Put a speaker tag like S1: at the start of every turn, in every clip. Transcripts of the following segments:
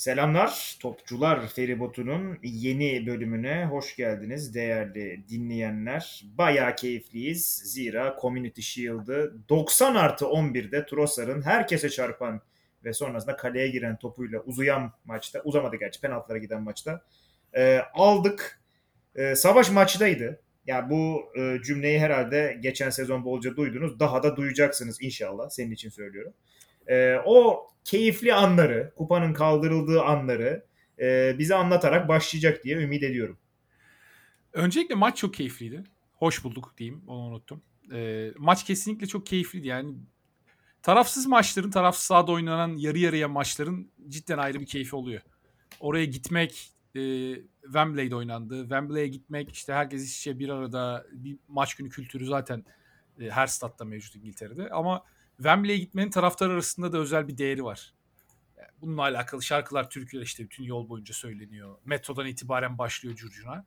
S1: Selamlar Topçular Feribotu'nun yeni bölümüne hoş geldiniz değerli dinleyenler. Bayağı keyifliyiz. Zira Community Shield'ı 90 artı 11'de Trossard'ın herkese çarpan ve sonrasında kaleye giren topuyla uzayan maçta, uzamadı gerçi penaltılara giden maçta e, aldık. E, savaş maçtaydı. Ya yani bu e, cümleyi herhalde geçen sezon bolca duydunuz. Daha da duyacaksınız inşallah. Senin için söylüyorum. E, o keyifli anları, kupanın kaldırıldığı anları e, bize anlatarak başlayacak diye ümit ediyorum.
S2: Öncelikle maç çok keyifliydi. Hoş bulduk diyeyim, onu unuttum. E, maç kesinlikle çok keyifliydi. Yani tarafsız maçların, tarafsız sahada oynanan yarı yarıya maçların cidden ayrı bir keyfi oluyor. Oraya gitmek, e, Wembley'de oynandı. Wembley'e gitmek, işte herkes işçe bir arada bir maç günü kültürü zaten e, her statta mevcut İngiltere'de. Ama Wembley'e gitmenin taraftar arasında da özel bir değeri var. bununla alakalı şarkılar Türkiye'de işte bütün yol boyunca söyleniyor. Metrodan itibaren başlıyor curcuna.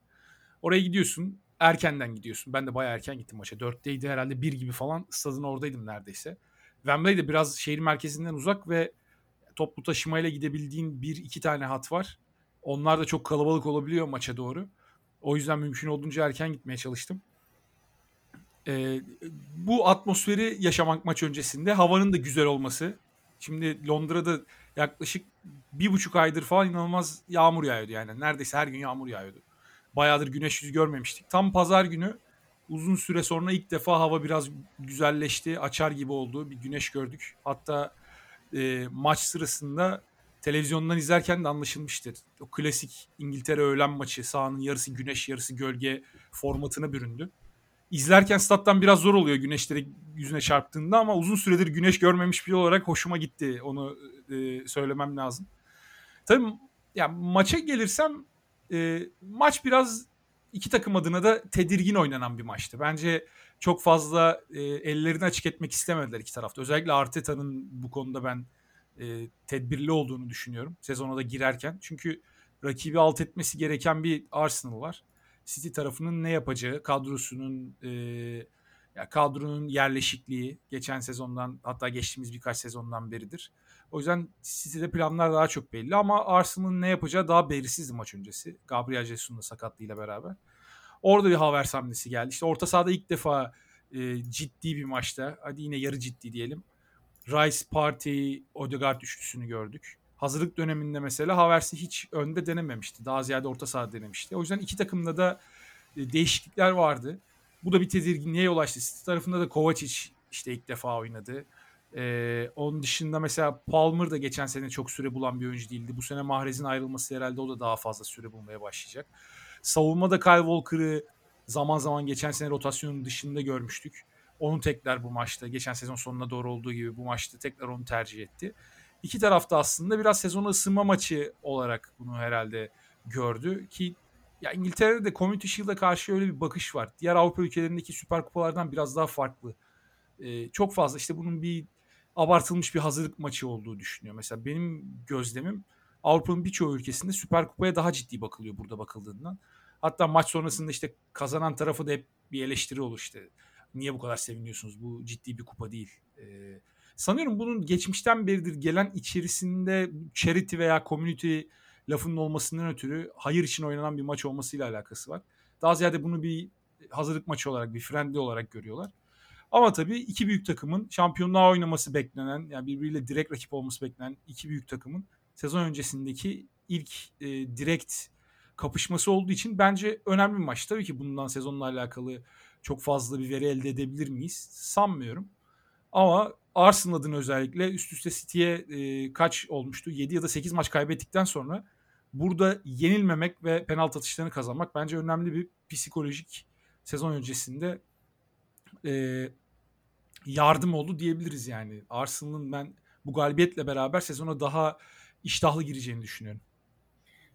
S2: Oraya gidiyorsun. Erkenden gidiyorsun. Ben de bayağı erken gittim maça. Dörtteydi herhalde bir gibi falan stadın oradaydım neredeyse. Wembley de biraz şehir merkezinden uzak ve toplu taşımayla gidebildiğin bir iki tane hat var. Onlar da çok kalabalık olabiliyor maça doğru. O yüzden mümkün olduğunca erken gitmeye çalıştım. Ee, bu atmosferi yaşamak maç öncesinde havanın da güzel olması. Şimdi Londra'da yaklaşık bir buçuk aydır falan inanılmaz yağmur yağıyordu yani. Neredeyse her gün yağmur yağıyordu. Bayağıdır güneş yüzü görmemiştik. Tam pazar günü uzun süre sonra ilk defa hava biraz güzelleşti. Açar gibi oldu. Bir güneş gördük. Hatta e, maç sırasında televizyondan izlerken de anlaşılmıştır. O klasik İngiltere öğlen maçı sahanın yarısı güneş yarısı gölge formatına büründü izlerken stat'tan biraz zor oluyor güneşleri yüzüne çarptığında ama uzun süredir güneş görmemiş biri olarak hoşuma gitti. Onu e, söylemem lazım. Tabii ya maça gelirsem e, maç biraz iki takım adına da tedirgin oynanan bir maçtı. Bence çok fazla e, ellerini açık etmek istemediler iki tarafta. Özellikle Arteta'nın bu konuda ben e, tedbirli olduğunu düşünüyorum sezona da girerken. Çünkü rakibi alt etmesi gereken bir Arsenal var. City tarafının ne yapacağı, kadrosunun e, ya kadronun yerleşikliği geçen sezondan hatta geçtiğimiz birkaç sezondan beridir. O yüzden City'de planlar daha çok belli ama Arsenal'ın ne yapacağı daha belirsizdi maç öncesi. Gabriel Jesus'un da sakatlığıyla beraber. Orada bir Havertz hamlesi geldi. İşte orta sahada ilk defa e, ciddi bir maçta, hadi yine yarı ciddi diyelim. Rice, Party, Odegaard üçlüsünü gördük hazırlık döneminde mesela Havertz'i hiç önde denememişti. Daha ziyade orta saha denemişti. O yüzden iki takımda da e, değişiklikler vardı. Bu da bir tedirginliğe yol açtı. City tarafında da Kovacic işte ilk defa oynadı. Ee, onun dışında mesela Palmer da geçen sene çok süre bulan bir oyuncu değildi. Bu sene Mahrez'in ayrılması herhalde o da daha fazla süre bulmaya başlayacak. Savunmada Kyle Walker'ı zaman zaman geçen sene rotasyonun dışında görmüştük. Onu tekrar bu maçta geçen sezon sonuna doğru olduğu gibi bu maçta tekrar onu tercih etti iki tarafta aslında biraz sezonu ısınma maçı olarak bunu herhalde gördü ki ya İngiltere'de de Community Shield'a karşı öyle bir bakış var. Diğer Avrupa ülkelerindeki süper kupalardan biraz daha farklı. Ee, çok fazla işte bunun bir abartılmış bir hazırlık maçı olduğu düşünüyor. Mesela benim gözlemim Avrupa'nın birçoğu ülkesinde süper kupaya daha ciddi bakılıyor burada bakıldığından. Hatta maç sonrasında işte kazanan tarafı da hep bir eleştiri olur işte. Niye bu kadar seviniyorsunuz? Bu ciddi bir kupa değil. Ee, Sanıyorum bunun geçmişten beridir gelen içerisinde charity veya community lafının olmasından ötürü hayır için oynanan bir maç olmasıyla alakası var. Daha ziyade bunu bir hazırlık maçı olarak, bir friendly olarak görüyorlar. Ama tabii iki büyük takımın şampiyonluğa oynaması beklenen, yani birbiriyle direkt rakip olması beklenen iki büyük takımın sezon öncesindeki ilk e, direkt kapışması olduğu için bence önemli bir maç. Tabii ki bundan sezonla alakalı çok fazla bir veri elde edebilir miyiz? Sanmıyorum. Ama Arsenal adına özellikle üst üste City'ye e, kaç olmuştu? 7 ya da 8 maç kaybettikten sonra burada yenilmemek ve penaltı atışlarını kazanmak bence önemli bir psikolojik sezon öncesinde e, yardım oldu diyebiliriz yani. Arsenal'ın ben bu galibiyetle beraber sezona daha iştahlı gireceğini düşünüyorum.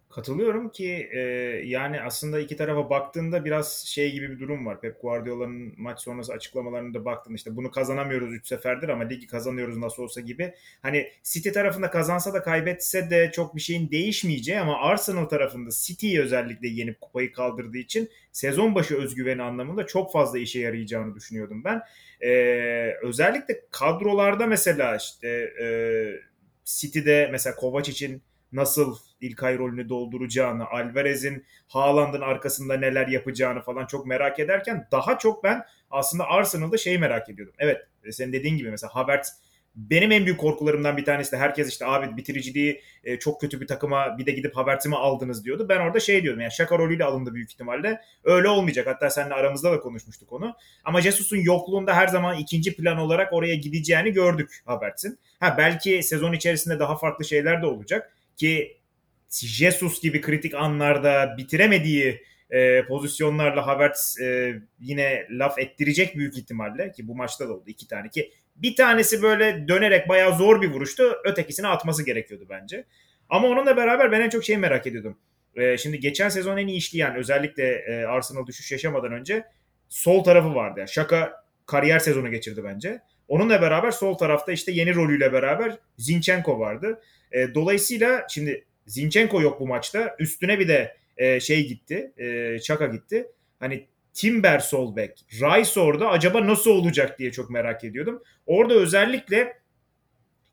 S1: Katılıyorum ki e, yani aslında iki tarafa baktığında biraz şey gibi bir durum var. Pep Guardiola'nın maç sonrası açıklamalarında baktın işte bunu kazanamıyoruz 3 seferdir ama ligi kazanıyoruz nasıl olsa gibi. Hani City tarafında kazansa da kaybetse de çok bir şeyin değişmeyeceği ama Arsenal tarafında City'yi özellikle yenip kupayı kaldırdığı için sezon başı özgüveni anlamında çok fazla işe yarayacağını düşünüyordum ben. E, özellikle kadrolarda mesela işte e, City'de mesela Kovac için nasıl İlkay rolünü dolduracağını, Alvarez'in Haaland'ın arkasında neler yapacağını falan çok merak ederken daha çok ben aslında Arsenal'da şeyi merak ediyordum. Evet senin dediğin gibi mesela Havertz benim en büyük korkularımdan bir tanesi de herkes işte abi bitiriciliği e, çok kötü bir takıma bir de gidip Havertz'i mi aldınız diyordu. Ben orada şey diyordum yani şaka rolüyle alındı büyük ihtimalle. Öyle olmayacak. Hatta seninle aramızda da konuşmuştuk onu. Ama Jesus'un yokluğunda her zaman ikinci plan olarak oraya gideceğini gördük Havertz'in. Ha belki sezon içerisinde daha farklı şeyler de olacak ki Jesus gibi kritik anlarda bitiremediği e, pozisyonlarla Havertz e, yine laf ettirecek büyük ihtimalle ki bu maçta da oldu iki tane ki bir tanesi böyle dönerek bayağı zor bir vuruştu. Ötekisini atması gerekiyordu bence. Ama onunla beraber ben en çok şeyi merak ediyordum. E, şimdi geçen sezon en iyi işleyen özellikle e, Arsenal düşüş yaşamadan önce sol tarafı vardı. Yani Şaka kariyer sezonu geçirdi bence. Onunla beraber sol tarafta işte yeni rolüyle beraber Zinchenko vardı. E, dolayısıyla şimdi Zinchenko yok bu maçta. Üstüne bir de e, şey gitti. E, Çaka gitti. Hani Timber sol bek, Rice orada acaba nasıl olacak diye çok merak ediyordum. Orada özellikle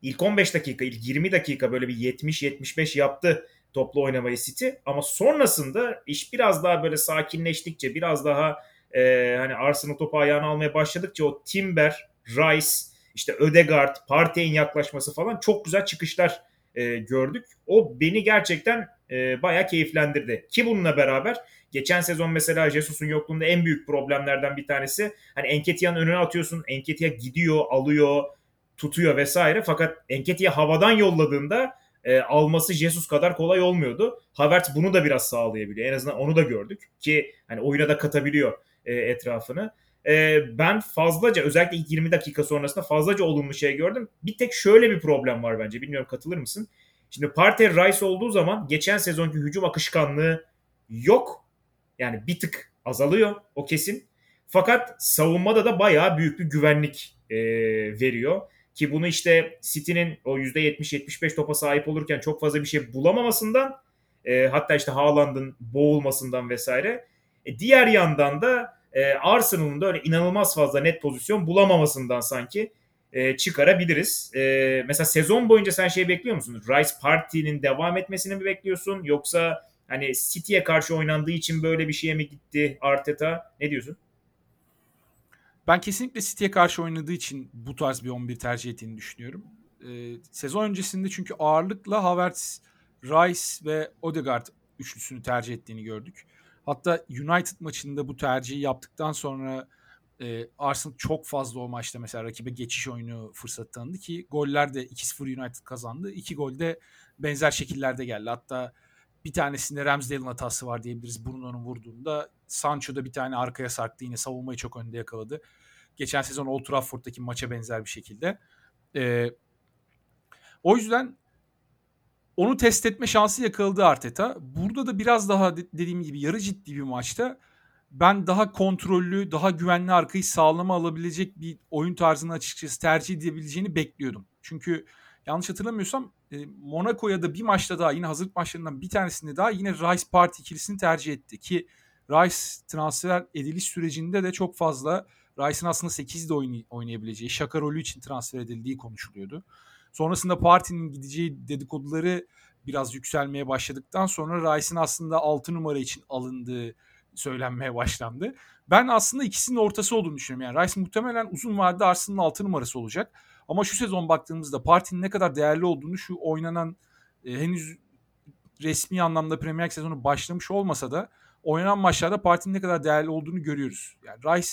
S1: ilk 15 dakika, ilk 20 dakika böyle bir 70-75 yaptı toplu oynamayı City. Ama sonrasında iş biraz daha böyle sakinleştikçe, biraz daha e, hani Arsenal topu ayağına almaya başladıkça o Timber, Rice, işte Ödegaard, Partey'in yaklaşması falan çok güzel çıkışlar e, gördük. O beni gerçekten e, bayağı keyiflendirdi. Ki bununla beraber geçen sezon mesela Jesus'un yokluğunda en büyük problemlerden bir tanesi hani Enketia'nın önüne atıyorsun. Enketia gidiyor, alıyor, tutuyor vesaire. Fakat Enketia havadan yolladığında e, alması Jesus kadar kolay olmuyordu. Havertz bunu da biraz sağlayabiliyor. En azından onu da gördük ki hani oyuna da katabiliyor e, etrafını. E, ben fazlaca özellikle ilk 20 dakika sonrasında fazlaca olumlu şey gördüm. Bir tek şöyle bir problem var bence. Bilmiyorum katılır mısın? Şimdi Partey Rice olduğu zaman geçen sezonki hücum akışkanlığı yok. Yani bir tık azalıyor o kesin. Fakat savunmada da bayağı büyük bir güvenlik e, veriyor. Ki bunu işte City'nin o %70-75 topa sahip olurken çok fazla bir şey bulamamasından e, hatta işte Haaland'ın boğulmasından vesaire. E, diğer yandan da e, Arsenal'ın da öyle inanılmaz fazla net pozisyon bulamamasından sanki e, çıkarabiliriz. E, mesela sezon boyunca sen şey bekliyor musun? Rice Party'nin devam etmesini mi bekliyorsun? Yoksa hani City'ye karşı oynandığı için böyle bir şeye mi gitti Arteta? Ne diyorsun?
S2: Ben kesinlikle City'ye karşı oynadığı için bu tarz bir 11 tercih ettiğini düşünüyorum. Ee, sezon öncesinde çünkü ağırlıkla Havertz, Rice ve Odegaard üçlüsünü tercih ettiğini gördük. Hatta United maçında bu tercihi yaptıktan sonra e, Arsenal çok fazla o maçta mesela rakibe geçiş oyunu fırsatı tanıdı ki goller de 2-0 United kazandı. İki gol de benzer şekillerde geldi. Hatta bir tanesinde Ramsdale'ın hatası var diyebiliriz Bruno'nun vurduğunda. Sancho da bir tane arkaya sarktı yine savunmayı çok önde yakaladı. Geçen sezon Old Trafford'daki maça benzer bir şekilde. Ee, o yüzden onu test etme şansı yakaladı Arteta. Burada da biraz daha dediğim gibi yarı ciddi bir maçta ben daha kontrollü, daha güvenli arkayı sağlama alabilecek bir oyun tarzını açıkçası tercih edebileceğini bekliyordum. Çünkü yanlış hatırlamıyorsam e, Monaco'ya da bir maçta daha yine hazırlık maçlarından bir tanesinde daha yine Rice Party ikilisini tercih etti ki Rice transfer ediliş sürecinde de çok fazla Rice'ın aslında 8'de oynay- oynayabileceği, şaka rolü için transfer edildiği konuşuluyordu. Sonrasında Party'nin gideceği dedikoduları biraz yükselmeye başladıktan sonra Rice'ın aslında 6 numara için alındığı söylenmeye başlandı. Ben aslında ikisinin ortası olduğunu düşünüyorum. Yani Rice muhtemelen uzun vadede Arsenal'ın 6 numarası olacak. Ama şu sezon baktığımızda partinin ne kadar değerli olduğunu şu oynanan e, henüz resmi anlamda Premier League sezonu başlamış olmasa da oynanan maçlarda partinin ne kadar değerli olduğunu görüyoruz. Yani Rice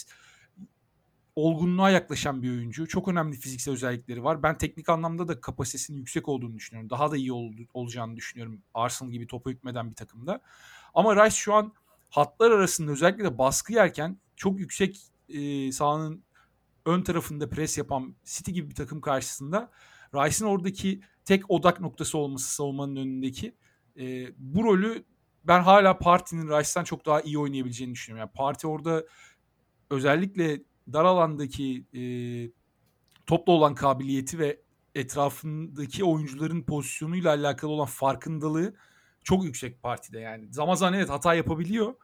S2: olgunluğa yaklaşan bir oyuncu. Çok önemli fiziksel özellikleri var. Ben teknik anlamda da kapasitesinin yüksek olduğunu düşünüyorum. Daha da iyi ol, olacağını düşünüyorum Arsenal gibi topu hükmeden bir takımda. Ama Rice şu an hatlar arasında özellikle de baskı yerken çok yüksek e, sahanın ön tarafında pres yapan City gibi bir takım karşısında Rice'ın oradaki tek odak noktası olması savunmanın önündeki e, bu rolü ben hala Parti'nin Rice'tan çok daha iyi oynayabileceğini düşünüyorum. Yani Parti orada özellikle dar alandaki e, topla olan kabiliyeti ve etrafındaki oyuncuların pozisyonuyla alakalı olan farkındalığı çok yüksek partide yani. Zaman evet hata yapabiliyor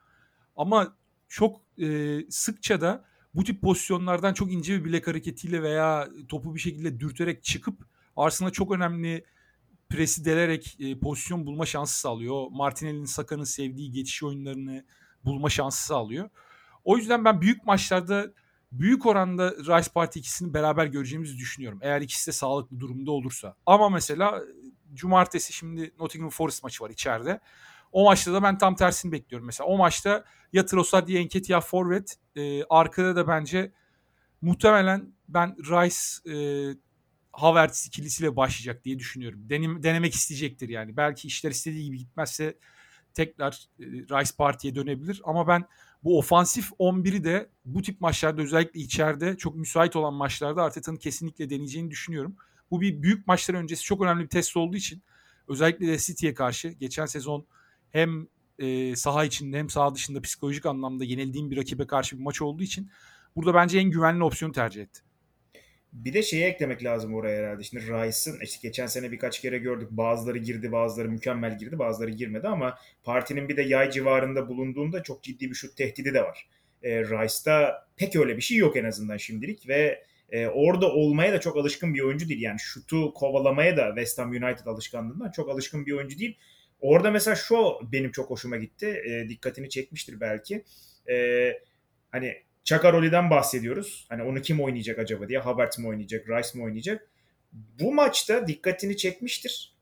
S2: ama çok e, sıkça da bu tip pozisyonlardan çok ince bir bilek hareketiyle veya topu bir şekilde dürterek çıkıp Arsenal'a çok önemli presi delerek e, pozisyon bulma şansı sağlıyor. Martinelli'nin Saka'nın sevdiği geçiş oyunlarını bulma şansı sağlıyor. O yüzden ben büyük maçlarda büyük oranda Rice Party ikisini beraber göreceğimizi düşünüyorum. Eğer ikisi de sağlıklı durumda olursa. Ama mesela cumartesi şimdi Nottingham Forest maçı var içeride. O maçta da ben tam tersini bekliyorum. Mesela o maçta ya Trossard ya Enketia forvet. E, arkada da bence muhtemelen ben Rice e, Havertz ikilisiyle başlayacak diye düşünüyorum. Denem, denemek isteyecektir yani. Belki işler istediği gibi gitmezse tekrar e, Rice Party'ye dönebilir. Ama ben bu ofansif 11'i de bu tip maçlarda özellikle içeride çok müsait olan maçlarda Arteta'nın kesinlikle deneyeceğini düşünüyorum. Bu bir büyük maçlar öncesi çok önemli bir test olduğu için özellikle de City'ye karşı geçen sezon hem e, saha içinde hem saha dışında psikolojik anlamda yenildiğim bir rakibe karşı bir maç olduğu için burada bence en güvenli opsiyonu tercih etti.
S1: Bir de şeyi eklemek lazım oraya herhalde. Şimdi Rice'ın işte geçen sene birkaç kere gördük. Bazıları girdi, bazıları mükemmel girdi, bazıları girmedi ama partinin bir de yay civarında bulunduğunda çok ciddi bir şut tehdidi de var. E, Rice'da pek öyle bir şey yok en azından şimdilik ve e, orada olmaya da çok alışkın bir oyuncu değil. Yani şutu kovalamaya da West Ham United alışkanlığından çok alışkın bir oyuncu değil. Orada mesela şu benim çok hoşuma gitti. E, dikkatini çekmiştir belki. E, hani Chakaroli'den bahsediyoruz. Hani onu kim oynayacak acaba diye. Havertz mi oynayacak, Rice mi oynayacak? Bu maçta dikkatini çekmiştir.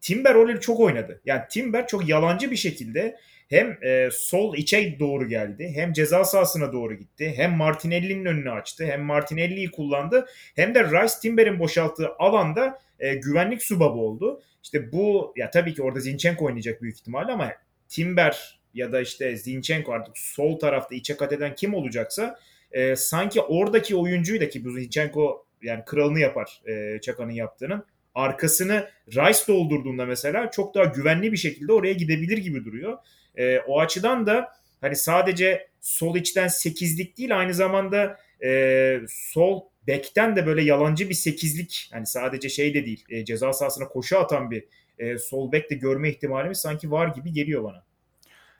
S1: Timber rolü çok oynadı. Yani Timber çok yalancı bir şekilde hem e, sol içe doğru geldi, hem ceza sahasına doğru gitti, hem Martinelli'nin önünü açtı, hem Martinelli'yi kullandı, hem de Rice Timber'in boşalttığı alanda e, güvenlik subabı oldu. İşte bu ya tabii ki orada Zinchenko oynayacak büyük ihtimalle ama Timber ya da işte Zinchenko artık sol tarafta içe kat eden kim olacaksa e, sanki oradaki oyuncuyu da ki bu Zinchenko yani kralını yapar e, Çaka'nın yaptığının arkasını Rice doldurduğunda mesela çok daha güvenli bir şekilde oraya gidebilir gibi duruyor. E, o açıdan da hani sadece sol içten sekizlik değil aynı zamanda e, sol bekten de böyle yalancı bir sekizlik hani sadece şey de değil e, ceza sahasına koşu atan bir e, sol bek de görme ihtimalimiz sanki var gibi geliyor bana.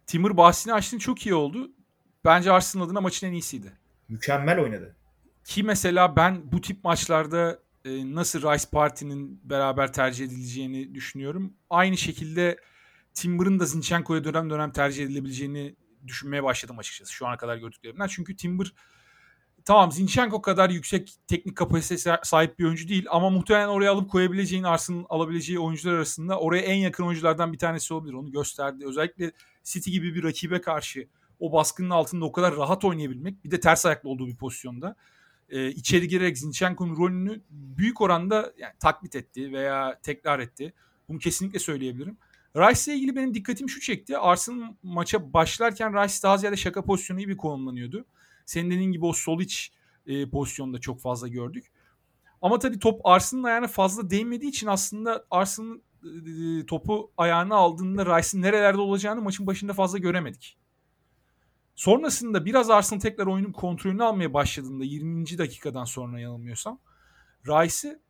S2: Timur bahsini açtın çok iyi oldu. Bence Arsenal adına maçın en iyisiydi.
S1: Mükemmel oynadı.
S2: Ki mesela ben bu tip maçlarda e, nasıl Rice Party'nin beraber tercih edileceğini düşünüyorum. Aynı şekilde Timber'ın da Zinchenko'ya dönem dönem tercih edilebileceğini düşünmeye başladım açıkçası şu ana kadar gördüklerimden. Çünkü Timber tamam Zinchenko kadar yüksek teknik kapasitesi sahip bir oyuncu değil ama muhtemelen oraya alıp koyabileceğin Arsenal alabileceği oyuncular arasında oraya en yakın oyunculardan bir tanesi olabilir. Onu gösterdi. Özellikle City gibi bir rakibe karşı o baskının altında o kadar rahat oynayabilmek bir de ters ayaklı olduğu bir pozisyonda e, içeri girerek Zinchenko'nun rolünü büyük oranda yani, taklit etti veya tekrar etti. Bunu kesinlikle söyleyebilirim. Rice ile ilgili benim dikkatimi şu çekti. Arsenal maça başlarken Rice daha ziyade şaka pozisyonu gibi konumlanıyordu. Senin dediğin gibi o sol iç e, pozisyonda çok fazla gördük. Ama tabii top Arsenal'ın ayağına fazla değmediği için aslında Arsenal e, topu ayağına aldığında Rice'ın nerelerde olacağını maçın başında fazla göremedik. Sonrasında biraz Arsenal tekrar oyunun kontrolünü almaya başladığında 20. dakikadan sonra yanılmıyorsam Rice'ı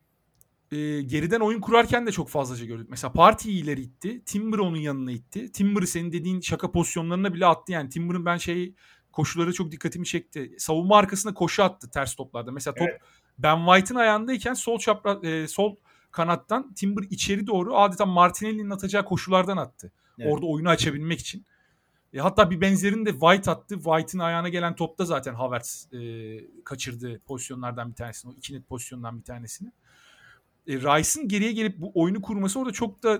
S2: e, geriden oyun kurarken de çok fazlaca gördük. Mesela Party'yi ileri itti. Timber onun yanına itti. Timber'ı senin dediğin şaka pozisyonlarına bile attı yani. Timber'ın ben şey koşuları çok dikkatimi çekti. Savunma arkasına koşu attı ters toplarda. Mesela top evet. Ben White'ın ayağındayken sol çapra e, sol kanattan Timber içeri doğru adeta Martinelli'nin atacağı koşulardan attı. Evet. Orada oyunu açabilmek için. E, hatta bir benzerini de White attı. White'ın ayağına gelen topta zaten Havertz e, kaçırdı pozisyonlardan bir tanesini. O iki net pozisyondan bir tanesini. E, Rice'ın geriye gelip bu oyunu kurması orada çok da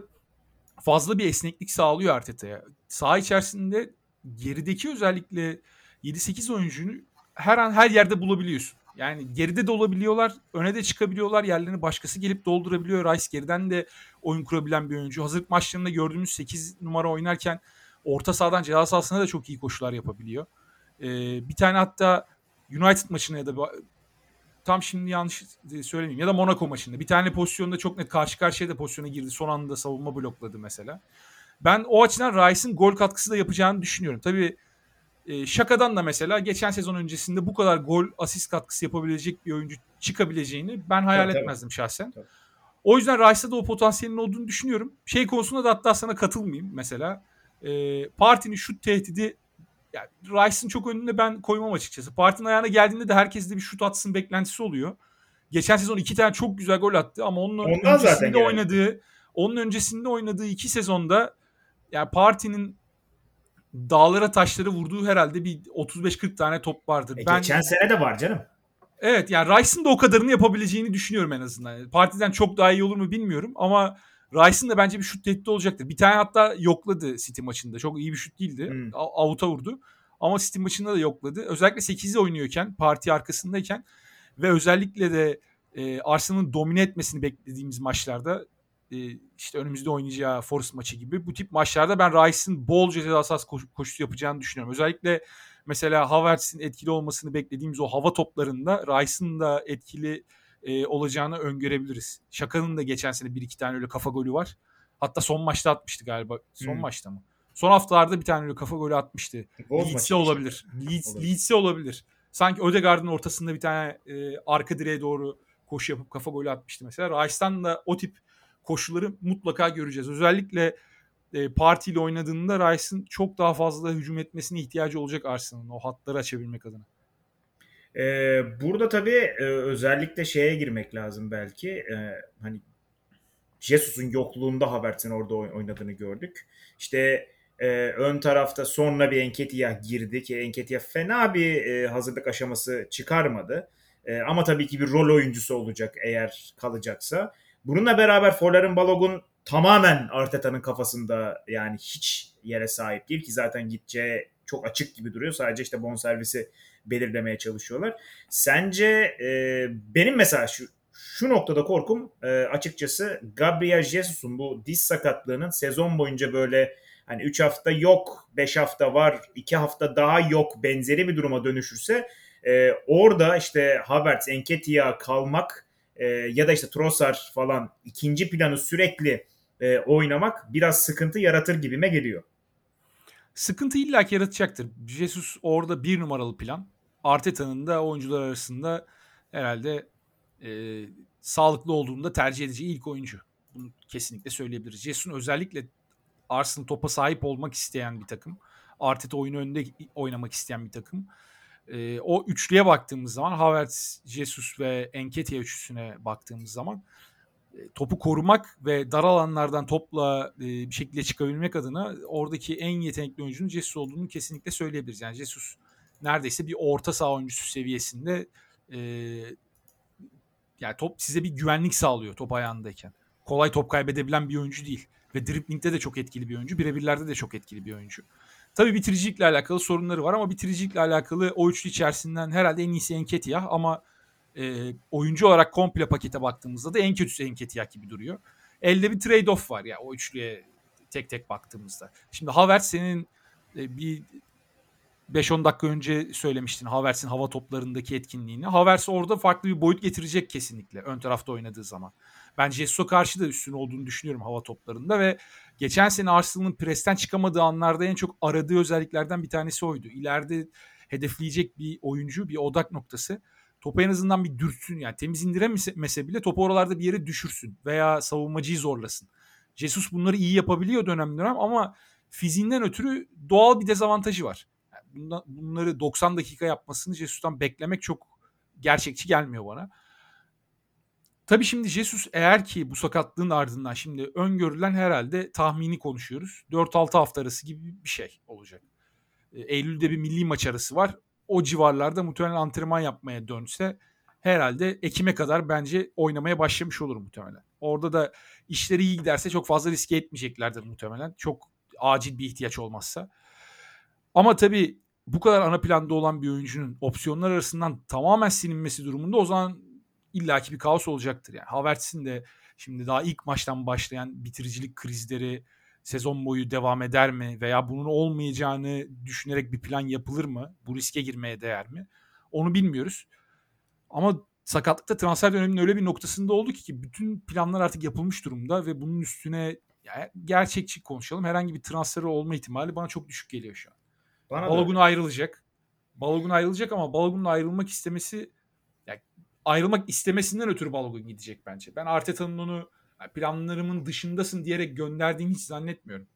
S2: fazla bir esneklik sağlıyor Arteta'ya. Saha içerisinde gerideki özellikle 7-8 oyuncunu her an her yerde bulabiliyorsun. Yani geride de olabiliyorlar, öne de çıkabiliyorlar. Yerlerini başkası gelip doldurabiliyor. Rice geriden de oyun kurabilen bir oyuncu. Hazırlık maçlarında gördüğümüz 8 numara oynarken orta sahadan ceza sahasına da çok iyi koşular yapabiliyor. Ee, bir tane hatta United maçında ya da tam şimdi yanlış söylemeyeyim ya da Monaco maçında bir tane pozisyonda çok net karşı karşıya da pozisyona girdi. Son anda savunma blokladı mesela. Ben o açıdan Rice'ın gol katkısı da yapacağını düşünüyorum. Tabii e, Şaka'dan da mesela geçen sezon öncesinde bu kadar gol asist katkısı yapabilecek bir oyuncu çıkabileceğini ben hayal tabii, etmezdim şahsen. Tabii. O yüzden Rice'da da o potansiyelin olduğunu düşünüyorum. Şey konusunda da hatta sana katılmayayım mesela. E, partinin şut tehdidi yani Rice'ın çok önünde ben koymam açıkçası. Partinin ayağına geldiğinde de herkeste bir şut atsın beklentisi oluyor. Geçen sezon iki tane çok güzel gol attı ama onun Ondan öncesinde oynadığı Onun öncesinde oynadığı iki sezonda yani partinin dağlara taşları vurduğu herhalde bir 35-40 tane top vardır.
S1: E,
S2: ben
S1: geçen sene de var canım.
S2: Evet yani Rice'ın da o kadarını yapabileceğini düşünüyorum en azından. Partiden çok daha iyi olur mu bilmiyorum ama Rice'ın da bence bir şut tehdidi olacaktır. Bir tane hatta yokladı City maçında. Çok iyi bir şut değildi.
S1: Hmm.
S2: Avuta vurdu. Ama City maçında da yokladı. Özellikle 8'i oynuyorken, parti arkasındayken ve özellikle de e, Arsenal'ın domine etmesini beklediğimiz maçlarda işte önümüzde oynayacağı Forest maçı gibi bu tip maçlarda ben Rice'ın bolca cezasız koş, koşusu yapacağını düşünüyorum. Özellikle mesela Havertz'in etkili olmasını beklediğimiz o hava toplarında Rice'ın da etkili e, olacağını öngörebiliriz. Şaka'nın da geçen sene bir iki tane öyle kafa golü var. Hatta son maçta atmıştı galiba. Son hmm. maçta mı? Son haftalarda bir tane öyle kafa golü atmıştı. Leeds'e olabilir. Leeds, olabilir. Leeds'e olabilir. Sanki Ödegaard'ın ortasında bir tane e, arka direğe doğru koşu yapıp kafa golü atmıştı mesela. Rice'dan da o tip koşuları mutlaka göreceğiz. Özellikle e, partiyle oynadığında Rice'ın çok daha fazla hücum etmesine ihtiyacı olacak Arsenal'ın o hatları açabilmek adına.
S1: Ee, burada tabii e, özellikle şeye girmek lazım belki. Ee, hani Jesus'un yokluğunda Havertz'in orada oynadığını gördük. İşte e, ön tarafta sonra bir Enketia girdi ki Enketia fena bir e, hazırlık aşaması çıkarmadı. E, ama tabii ki bir rol oyuncusu olacak eğer kalacaksa. Bununla beraber Forlar'ın Balogun tamamen Arteta'nın kafasında yani hiç yere sahip değil ki zaten gideceği çok açık gibi duruyor. Sadece işte bonservisi belirlemeye çalışıyorlar. Sence e, benim mesela şu şu noktada korkum e, açıkçası Gabriel Jesus'un bu diz sakatlığının sezon boyunca böyle hani 3 hafta yok, 5 hafta var, 2 hafta daha yok benzeri bir duruma dönüşürse e, orada işte Havertz, Enketia kalmak e, ya da işte Trossard falan ikinci planı sürekli e, oynamak biraz sıkıntı yaratır gibime geliyor.
S2: Sıkıntı illaki yaratacaktır. Jesus orada bir numaralı plan. Arteta'nın da oyuncular arasında herhalde e, sağlıklı olduğunda tercih edeceği ilk oyuncu. Bunu kesinlikle söyleyebiliriz. Jesus'un özellikle Arsenal topa sahip olmak isteyen bir takım. Arteta oyunu önünde oynamak isteyen bir takım. E, o üçlüye baktığımız zaman Havertz, Jesus ve Enketia üçlüsüne baktığımız zaman topu korumak ve dar alanlardan topla e, bir şekilde çıkabilmek adına oradaki en yetenekli oyuncunun Jesus olduğunu kesinlikle söyleyebiliriz. Yani Jesus neredeyse bir orta saha oyuncusu seviyesinde e, yani top size bir güvenlik sağlıyor top ayağındayken. Kolay top kaybedebilen bir oyuncu değil. Ve driplingde de çok etkili bir oyuncu. Birebirlerde de çok etkili bir oyuncu. Tabii bitiricilikle alakalı sorunları var ama bitiricilikle alakalı o üçlü içerisinden herhalde en iyisi Enketia ama e, oyuncu olarak komple pakete baktığımızda da en kötüsü Enketia gibi duruyor. Elde bir trade-off var ya o üçlüye tek tek baktığımızda. Şimdi Havertz senin e, bir 5-10 dakika önce söylemiştin Havertz'in hava toplarındaki etkinliğini. Havertz orada farklı bir boyut getirecek kesinlikle ön tarafta oynadığı zaman. Ben Jesus'a karşı da üstün olduğunu düşünüyorum hava toplarında ve geçen sene Arsenal'ın presten çıkamadığı anlarda en çok aradığı özelliklerden bir tanesi oydu. İleride hedefleyecek bir oyuncu, bir odak noktası. Topu en azından bir dürtsün yani temiz indiremese bile topu oralarda bir yere düşürsün veya savunmacıyı zorlasın. Jesus bunları iyi yapabiliyor dönem dönem ama fiziğinden ötürü doğal bir dezavantajı var. Yani bunları 90 dakika yapmasını Jesus'tan beklemek çok gerçekçi gelmiyor bana. Tabii şimdi Jesus eğer ki bu sakatlığın ardından şimdi öngörülen herhalde tahmini konuşuyoruz. 4-6 hafta arası gibi bir şey olacak. E, Eylül'de bir milli maç arası var. O civarlarda muhtemelen antrenman yapmaya dönse herhalde Ekim'e kadar bence oynamaya başlamış olur muhtemelen. Orada da işleri iyi giderse çok fazla riske etmeyeceklerdir muhtemelen. Çok acil bir ihtiyaç olmazsa. Ama tabii bu kadar ana planda olan bir oyuncunun opsiyonlar arasından tamamen silinmesi durumunda o zaman illaki bir kaos olacaktır. Yani Havertz'in de şimdi daha ilk maçtan başlayan bitiricilik krizleri sezon boyu devam eder mi veya bunun olmayacağını düşünerek bir plan yapılır mı? Bu riske girmeye değer mi? Onu bilmiyoruz. Ama sakatlıkta transfer döneminin öyle bir noktasında oldu ki bütün planlar artık yapılmış durumda ve bunun üstüne yani gerçekçi konuşalım. Herhangi bir transferi olma ihtimali bana çok düşük geliyor şu an. Bana Balogun da. ayrılacak. Balogun ayrılacak ama Balogun'un ayrılmak istemesi ayrılmak istemesinden ötürü Balogun gidecek bence. Ben Arteta'nın onu planlarımın dışındasın diyerek gönderdiğini hiç zannetmiyorum.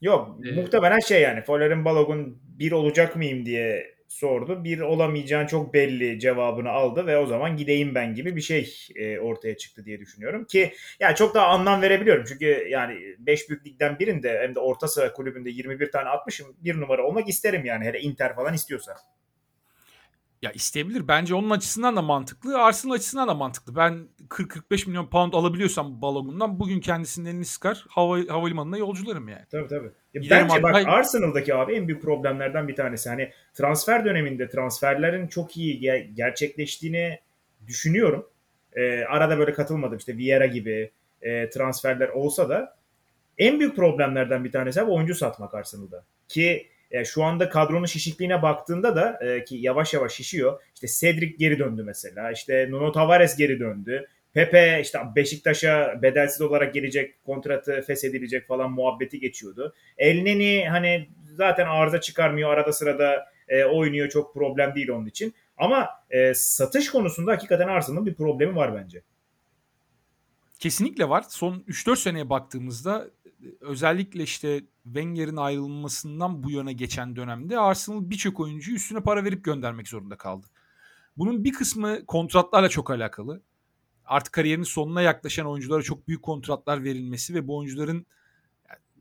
S1: Yok ee, muhtemelen şey yani Fuller'ın Balogun bir olacak mıyım diye sordu. Bir olamayacağın çok belli cevabını aldı ve o zaman gideyim ben gibi bir şey e, ortaya çıktı diye düşünüyorum ki yani çok daha anlam verebiliyorum. Çünkü yani 5 büyük ligden birinde hem de orta sıra kulübünde 21 tane atmışım. Bir numara olmak isterim yani hele Inter falan istiyorsa.
S2: Ya isteyebilir. Bence onun açısından da mantıklı. Arsenal açısından da mantıklı. Ben 40-45 milyon pound alabiliyorsam balogundan bugün kendisinin elini sıkar hava, havalimanına yolcularım yani.
S1: Tabii tabii. Ya
S2: Giderim
S1: bence
S2: abi.
S1: bak Arsenal'daki abi en büyük problemlerden bir tanesi. Hani transfer döneminde transferlerin çok iyi ge- gerçekleştiğini düşünüyorum. Ee, arada böyle katılmadım işte Vieira gibi e, transferler olsa da en büyük problemlerden bir tanesi abi oyuncu satmak Arsenal'da. Ki e, şu anda kadronun şişikliğine baktığında da e, ki yavaş yavaş şişiyor. İşte Cedric geri döndü mesela. İşte Nuno Tavares geri döndü. Pepe işte Beşiktaş'a bedelsiz olarak gelecek, kontratı feshedilecek falan muhabbeti geçiyordu. Elneni hani zaten arıza çıkarmıyor arada sırada e, oynuyor çok problem değil onun için. Ama e, satış konusunda hakikaten Arsenal'ın bir problemi var bence.
S2: Kesinlikle var. Son 3-4 seneye baktığımızda özellikle işte Wenger'in ayrılmasından bu yana geçen dönemde Arsenal birçok oyuncuyu üstüne para verip göndermek zorunda kaldı. Bunun bir kısmı kontratlarla çok alakalı. Artık kariyerinin sonuna yaklaşan oyunculara çok büyük kontratlar verilmesi ve bu oyuncuların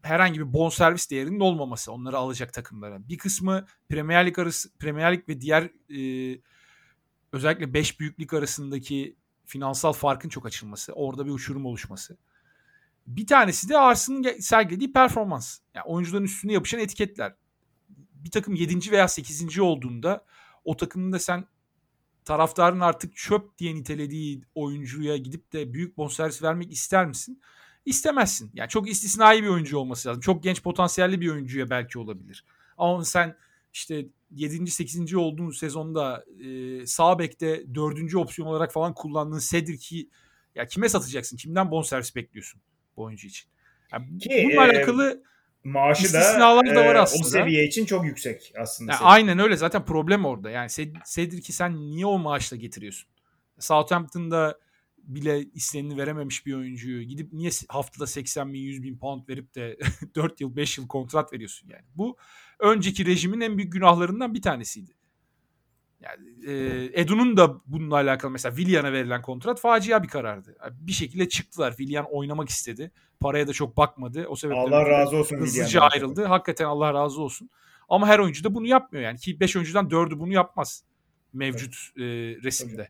S2: herhangi bir bonservis değerinin olmaması onları alacak takımlara. Bir kısmı Premier Lig arası Premier Lig ve diğer e, özellikle 5 büyüklük arasındaki finansal farkın çok açılması. Orada bir uçurum oluşması. Bir tanesi de Arsenal'ın sergilediği performans. Yani oyuncuların üstüne yapışan etiketler. Bir takım 7. veya 8. olduğunda o takımın da sen taraftarın artık çöp diye nitelediği oyuncuya gidip de büyük bonservis vermek ister misin? İstemezsin. Yani çok istisnai bir oyuncu olması lazım. Çok genç potansiyelli bir oyuncuya belki olabilir. Ama sen işte 7. 8. olduğun sezonda e, sağ bekte 4. opsiyon olarak falan kullandığın Cedric'i ya kime satacaksın? Kimden bonservis bekliyorsun bu oyuncu için? Yani
S1: Ki,
S2: bununla
S1: e,
S2: alakalı
S1: Maaşı da,
S2: İstisnalar da var
S1: e,
S2: aslında.
S1: o seviye için çok yüksek aslında.
S2: Ya
S1: Cedric.
S2: aynen öyle zaten problem orada. Yani Ced- Cedric'i sen niye o maaşla getiriyorsun? Southampton'da bile istenini verememiş bir oyuncuyu gidip niye haftada 80 bin 100 bin pound verip de 4 yıl 5 yıl kontrat veriyorsun yani. Bu önceki rejimin en büyük günahlarından bir tanesiydi. Yani e, Edu'nun da bununla alakalı mesela Willian'a verilen kontrat facia bir karardı. Yani bir şekilde çıktılar. Willian oynamak istedi. Paraya da çok bakmadı. O sebeple
S1: Allah razı olsun
S2: hızlıca ayrıldı. Hakikaten Allah razı olsun. Ama her oyuncu da bunu yapmıyor yani. Ki 5 oyuncudan 4'ü bunu yapmaz mevcut e, resimde.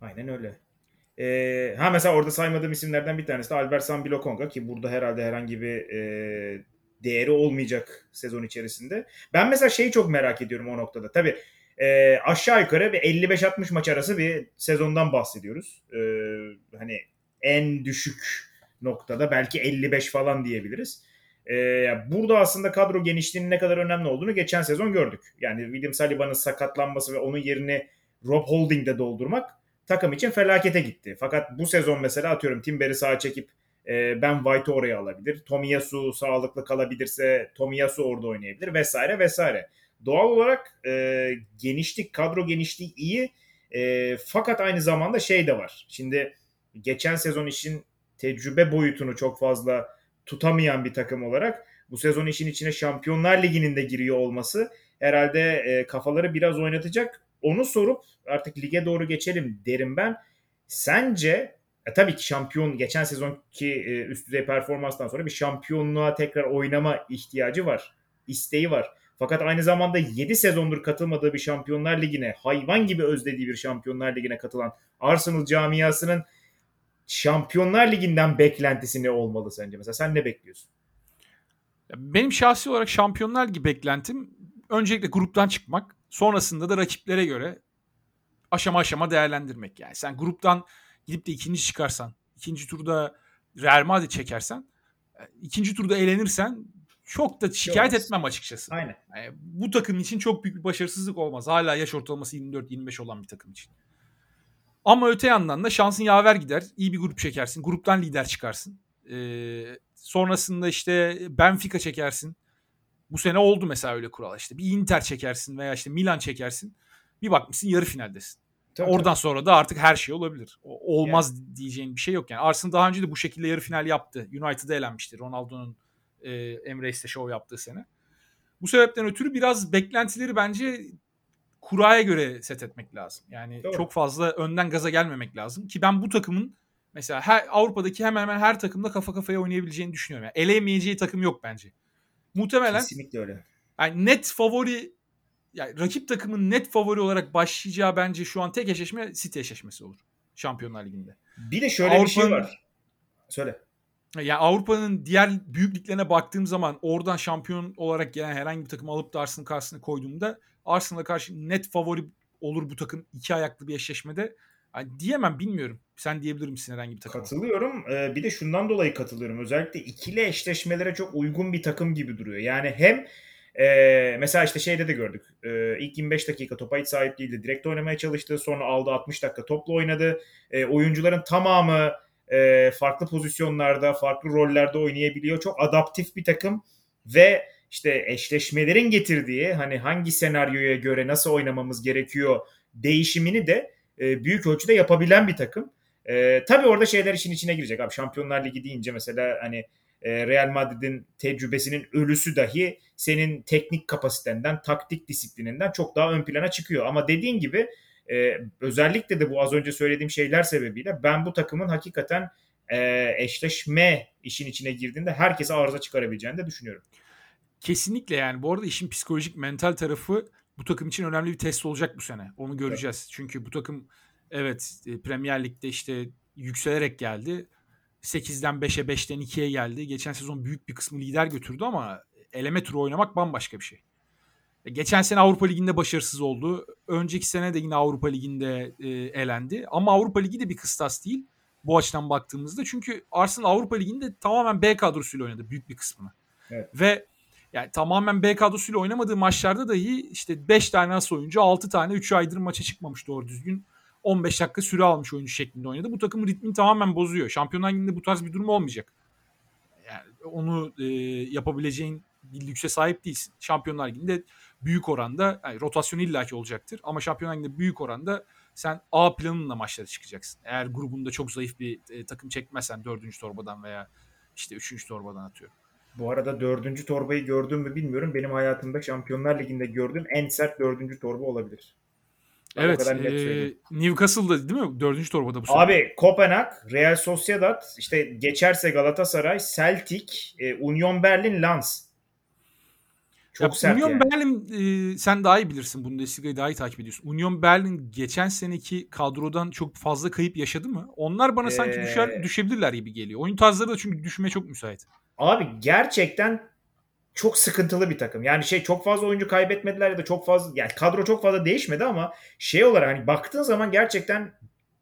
S1: Aynen öyle. Ee, ha mesela orada saymadığım isimlerden bir tanesi de Albert Sambilokonga ki burada herhalde herhangi bir e, değeri olmayacak sezon içerisinde. Ben mesela şeyi çok merak ediyorum o noktada. Tabii e, aşağı yukarı bir 55-60 maç arası bir sezondan bahsediyoruz. E, hani en düşük noktada belki 55 falan diyebiliriz. E, burada aslında kadro genişliğinin ne kadar önemli olduğunu geçen sezon gördük. Yani William Saliba'nın sakatlanması ve onun yerini Rob Holding'de doldurmak takım için felakete gitti. Fakat bu sezon mesela atıyorum Timber'i sağa çekip e, Ben White'ı oraya alabilir. Tomiyasu sağlıklı kalabilirse Tomiyasu orada oynayabilir vesaire vesaire. Doğal olarak e, genişlik, kadro genişliği iyi. E, fakat aynı zamanda şey de var. Şimdi geçen sezon işin tecrübe boyutunu çok fazla tutamayan bir takım olarak bu sezon işin içine Şampiyonlar Ligi'nin de giriyor olması herhalde e, kafaları biraz oynatacak. Onu sorup artık lige doğru geçelim derim ben. Sence e, tabii ki şampiyon geçen sezonki e, üst düzey performanstan sonra bir şampiyonluğa tekrar oynama ihtiyacı var. isteği var. Fakat aynı zamanda 7 sezondur katılmadığı bir Şampiyonlar Ligi'ne, hayvan gibi özlediği bir Şampiyonlar Ligi'ne katılan Arsenal camiasının Şampiyonlar Ligi'nden beklentisi ne olmalı sence? Mesela sen ne bekliyorsun?
S2: Benim şahsi olarak Şampiyonlar Ligi beklentim öncelikle gruptan çıkmak, sonrasında da rakiplere göre aşama aşama değerlendirmek. Yani sen gruptan gidip de ikinci çıkarsan, ikinci turda Real Madrid çekersen, ikinci turda eğlenirsen çok da şikayet
S1: Olmaz.
S2: etmem açıkçası.
S1: Aynen.
S2: Yani bu takım için çok büyük bir başarısızlık olmaz. Hala yaş ortalaması 24-25 olan bir takım için. Ama öte yandan da şansın yaver gider. İyi bir grup çekersin. Gruptan lider çıkarsın. Ee, sonrasında işte Benfica çekersin. Bu sene oldu mesela öyle kural. İşte bir Inter çekersin veya işte Milan çekersin. Bir bakmışsın yarı finaldesin.
S1: Tabii,
S2: Oradan sonra da artık her şey olabilir. O- olmaz diyeceğin bir şey yok yani. Arsenal daha önce de bu şekilde yarı final yaptı. United'a elenmişti. Ronaldo'nun e, Emirates Show yaptığı sene. Bu sebepten ötürü biraz beklentileri bence kuraya göre set etmek lazım. Yani
S1: Doğru.
S2: çok fazla önden gaza gelmemek lazım. Ki ben bu takımın mesela her, Avrupa'daki hemen hemen her takımda kafa kafaya oynayabileceğini düşünüyorum. Yani eleyemeyeceği takım yok bence. Muhtemelen
S1: Kesinlikle öyle.
S2: yani net favori yani rakip takımın net favori olarak başlayacağı bence şu an tek eşleşme City eşleşmesi olur. Şampiyonlar Ligi'nde.
S1: Bir de şöyle bir şey
S2: Avrupa'nın-
S1: var. Söyle.
S2: Yani Avrupa'nın diğer büyük liglerine baktığım zaman oradan şampiyon olarak gelen herhangi bir takım alıp da Arsenal karşısına koyduğumda Arsenal'a karşı net favori olur bu takım iki ayaklı bir eşleşmede. Yani diyemem bilmiyorum. Sen diyebilir misin herhangi bir takıma?
S1: Katılıyorum. Ee, bir de şundan dolayı katılıyorum. Özellikle ikili eşleşmelere çok uygun bir takım gibi duruyor. Yani hem e, mesela işte şeyde de gördük. E, ilk 25 dakika topa hiç sahip değildi. Direkt oynamaya çalıştı. Sonra aldı 60 dakika topla oynadı. E, oyuncuların tamamı e, farklı pozisyonlarda, farklı rollerde oynayabiliyor. Çok adaptif bir takım ve işte eşleşmelerin getirdiği hani hangi senaryoya göre nasıl oynamamız gerekiyor değişimini de e, büyük ölçüde yapabilen bir takım. E, tabii orada şeyler işin içine girecek. Abi Şampiyonlar Ligi deyince mesela hani e, Real Madrid'in tecrübesinin ölüsü dahi senin teknik kapasitenden, taktik disiplininden çok daha ön plana çıkıyor. Ama dediğin gibi e, özellikle de bu az önce söylediğim şeyler sebebiyle ben bu takımın hakikaten e, eşleşme işin içine girdiğinde herkese arıza çıkarabileceğini de düşünüyorum.
S2: Kesinlikle yani. Bu arada işin psikolojik, mental tarafı bu takım için önemli bir test olacak bu sene. Onu göreceğiz. Çünkü bu takım evet e, Premier Lig'de işte yükselerek geldi. 8'den 5'e 5'ten 2'ye geldi. Geçen sezon büyük bir kısmı lider götürdü ama eleme turu oynamak bambaşka bir şey. E, Geçen sene Avrupa Ligi'nde başarısız oldu. Önceki sene de yine Avrupa Ligi'nde e, elendi. Ama Avrupa Ligi de bir kıstas değil bu açıdan baktığımızda. Çünkü Arsenal Avrupa Ligi'nde tamamen B kadrosuyla oynadı büyük bir kısmını.
S1: Evet.
S2: Ve yani tamamen B kadrosuyla oynamadığı maçlarda dahi işte 5 tane as oyuncu 6 tane 3 aydır maça çıkmamış doğru düzgün. 15 dakika süre almış oyuncu şeklinde oynadı. Bu takımın ritmini tamamen bozuyor. Şampiyonlar Ligi'nde bu tarz bir durum olmayacak. Yani onu e, yapabileceğin bir lükse sahip değilsin. Şampiyonlar Ligi'nde büyük oranda yani rotasyon illaki olacaktır ama Şampiyonlar Ligi'nde büyük oranda sen A planınla maçlara çıkacaksın. Eğer grubunda çok zayıf bir e, takım çekmezsen dördüncü torbadan veya işte üçüncü torbadan atıyorum.
S1: Bu arada dördüncü torbayı gördüm mü bilmiyorum. Benim hayatımda Şampiyonlar Ligi'nde gördüğüm en sert dördüncü torba olabilir. Ben
S2: evet. E. Newcastle'da değil mi? Dördüncü torbada bu sene.
S1: Abi Kopenhag, Real Sociedad, işte geçerse Galatasaray, Celtic, e, Union Berlin, Lens. Çok
S2: Ya
S1: sert
S2: Union
S1: yani.
S2: Berlin e, sen daha iyi bilirsin. Bundesliga'yı daha iyi takip ediyorsun. Union Berlin geçen seneki kadrodan çok fazla kayıp yaşadı mı? Onlar bana sanki
S1: Ee,
S2: düşer düşebilirler gibi geliyor. Oyun tarzları da çünkü düşmeye çok müsait.
S1: Abi gerçekten çok sıkıntılı bir takım. Yani şey çok fazla oyuncu kaybetmediler ya da çok fazla yani kadro çok fazla değişmedi ama şey olarak hani baktığın zaman gerçekten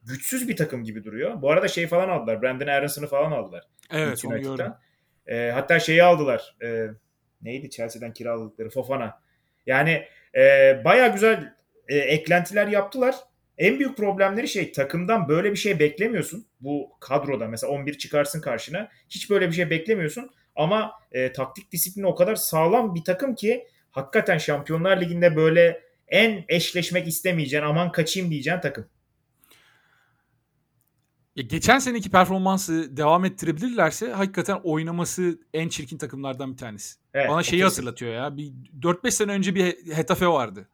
S1: güçsüz bir takım gibi duruyor. Bu arada şey falan aldılar. Brandon Aaronson'u falan aldılar.
S2: Evet onu gördüm.
S1: Ee, hatta şeyi aldılar. Ee, neydi Chelsea'den kiraladıkları Fofana. Yani e, baya güzel e, eklentiler yaptılar. En büyük problemleri şey takımdan böyle bir şey beklemiyorsun. Bu kadroda mesela 11 çıkarsın karşına. Hiç böyle bir şey beklemiyorsun. Ama e, taktik disiplini o kadar sağlam bir takım ki hakikaten Şampiyonlar Ligi'nde böyle en eşleşmek istemeyeceğin aman kaçayım diyeceğin takım.
S2: Ya geçen seneki performansı devam ettirebilirlerse hakikaten oynaması en çirkin takımlardan bir tanesi.
S1: Evet,
S2: Bana şeyi hatırlatıyor ya. Bir 4-5 sene önce bir Hetafe vardı.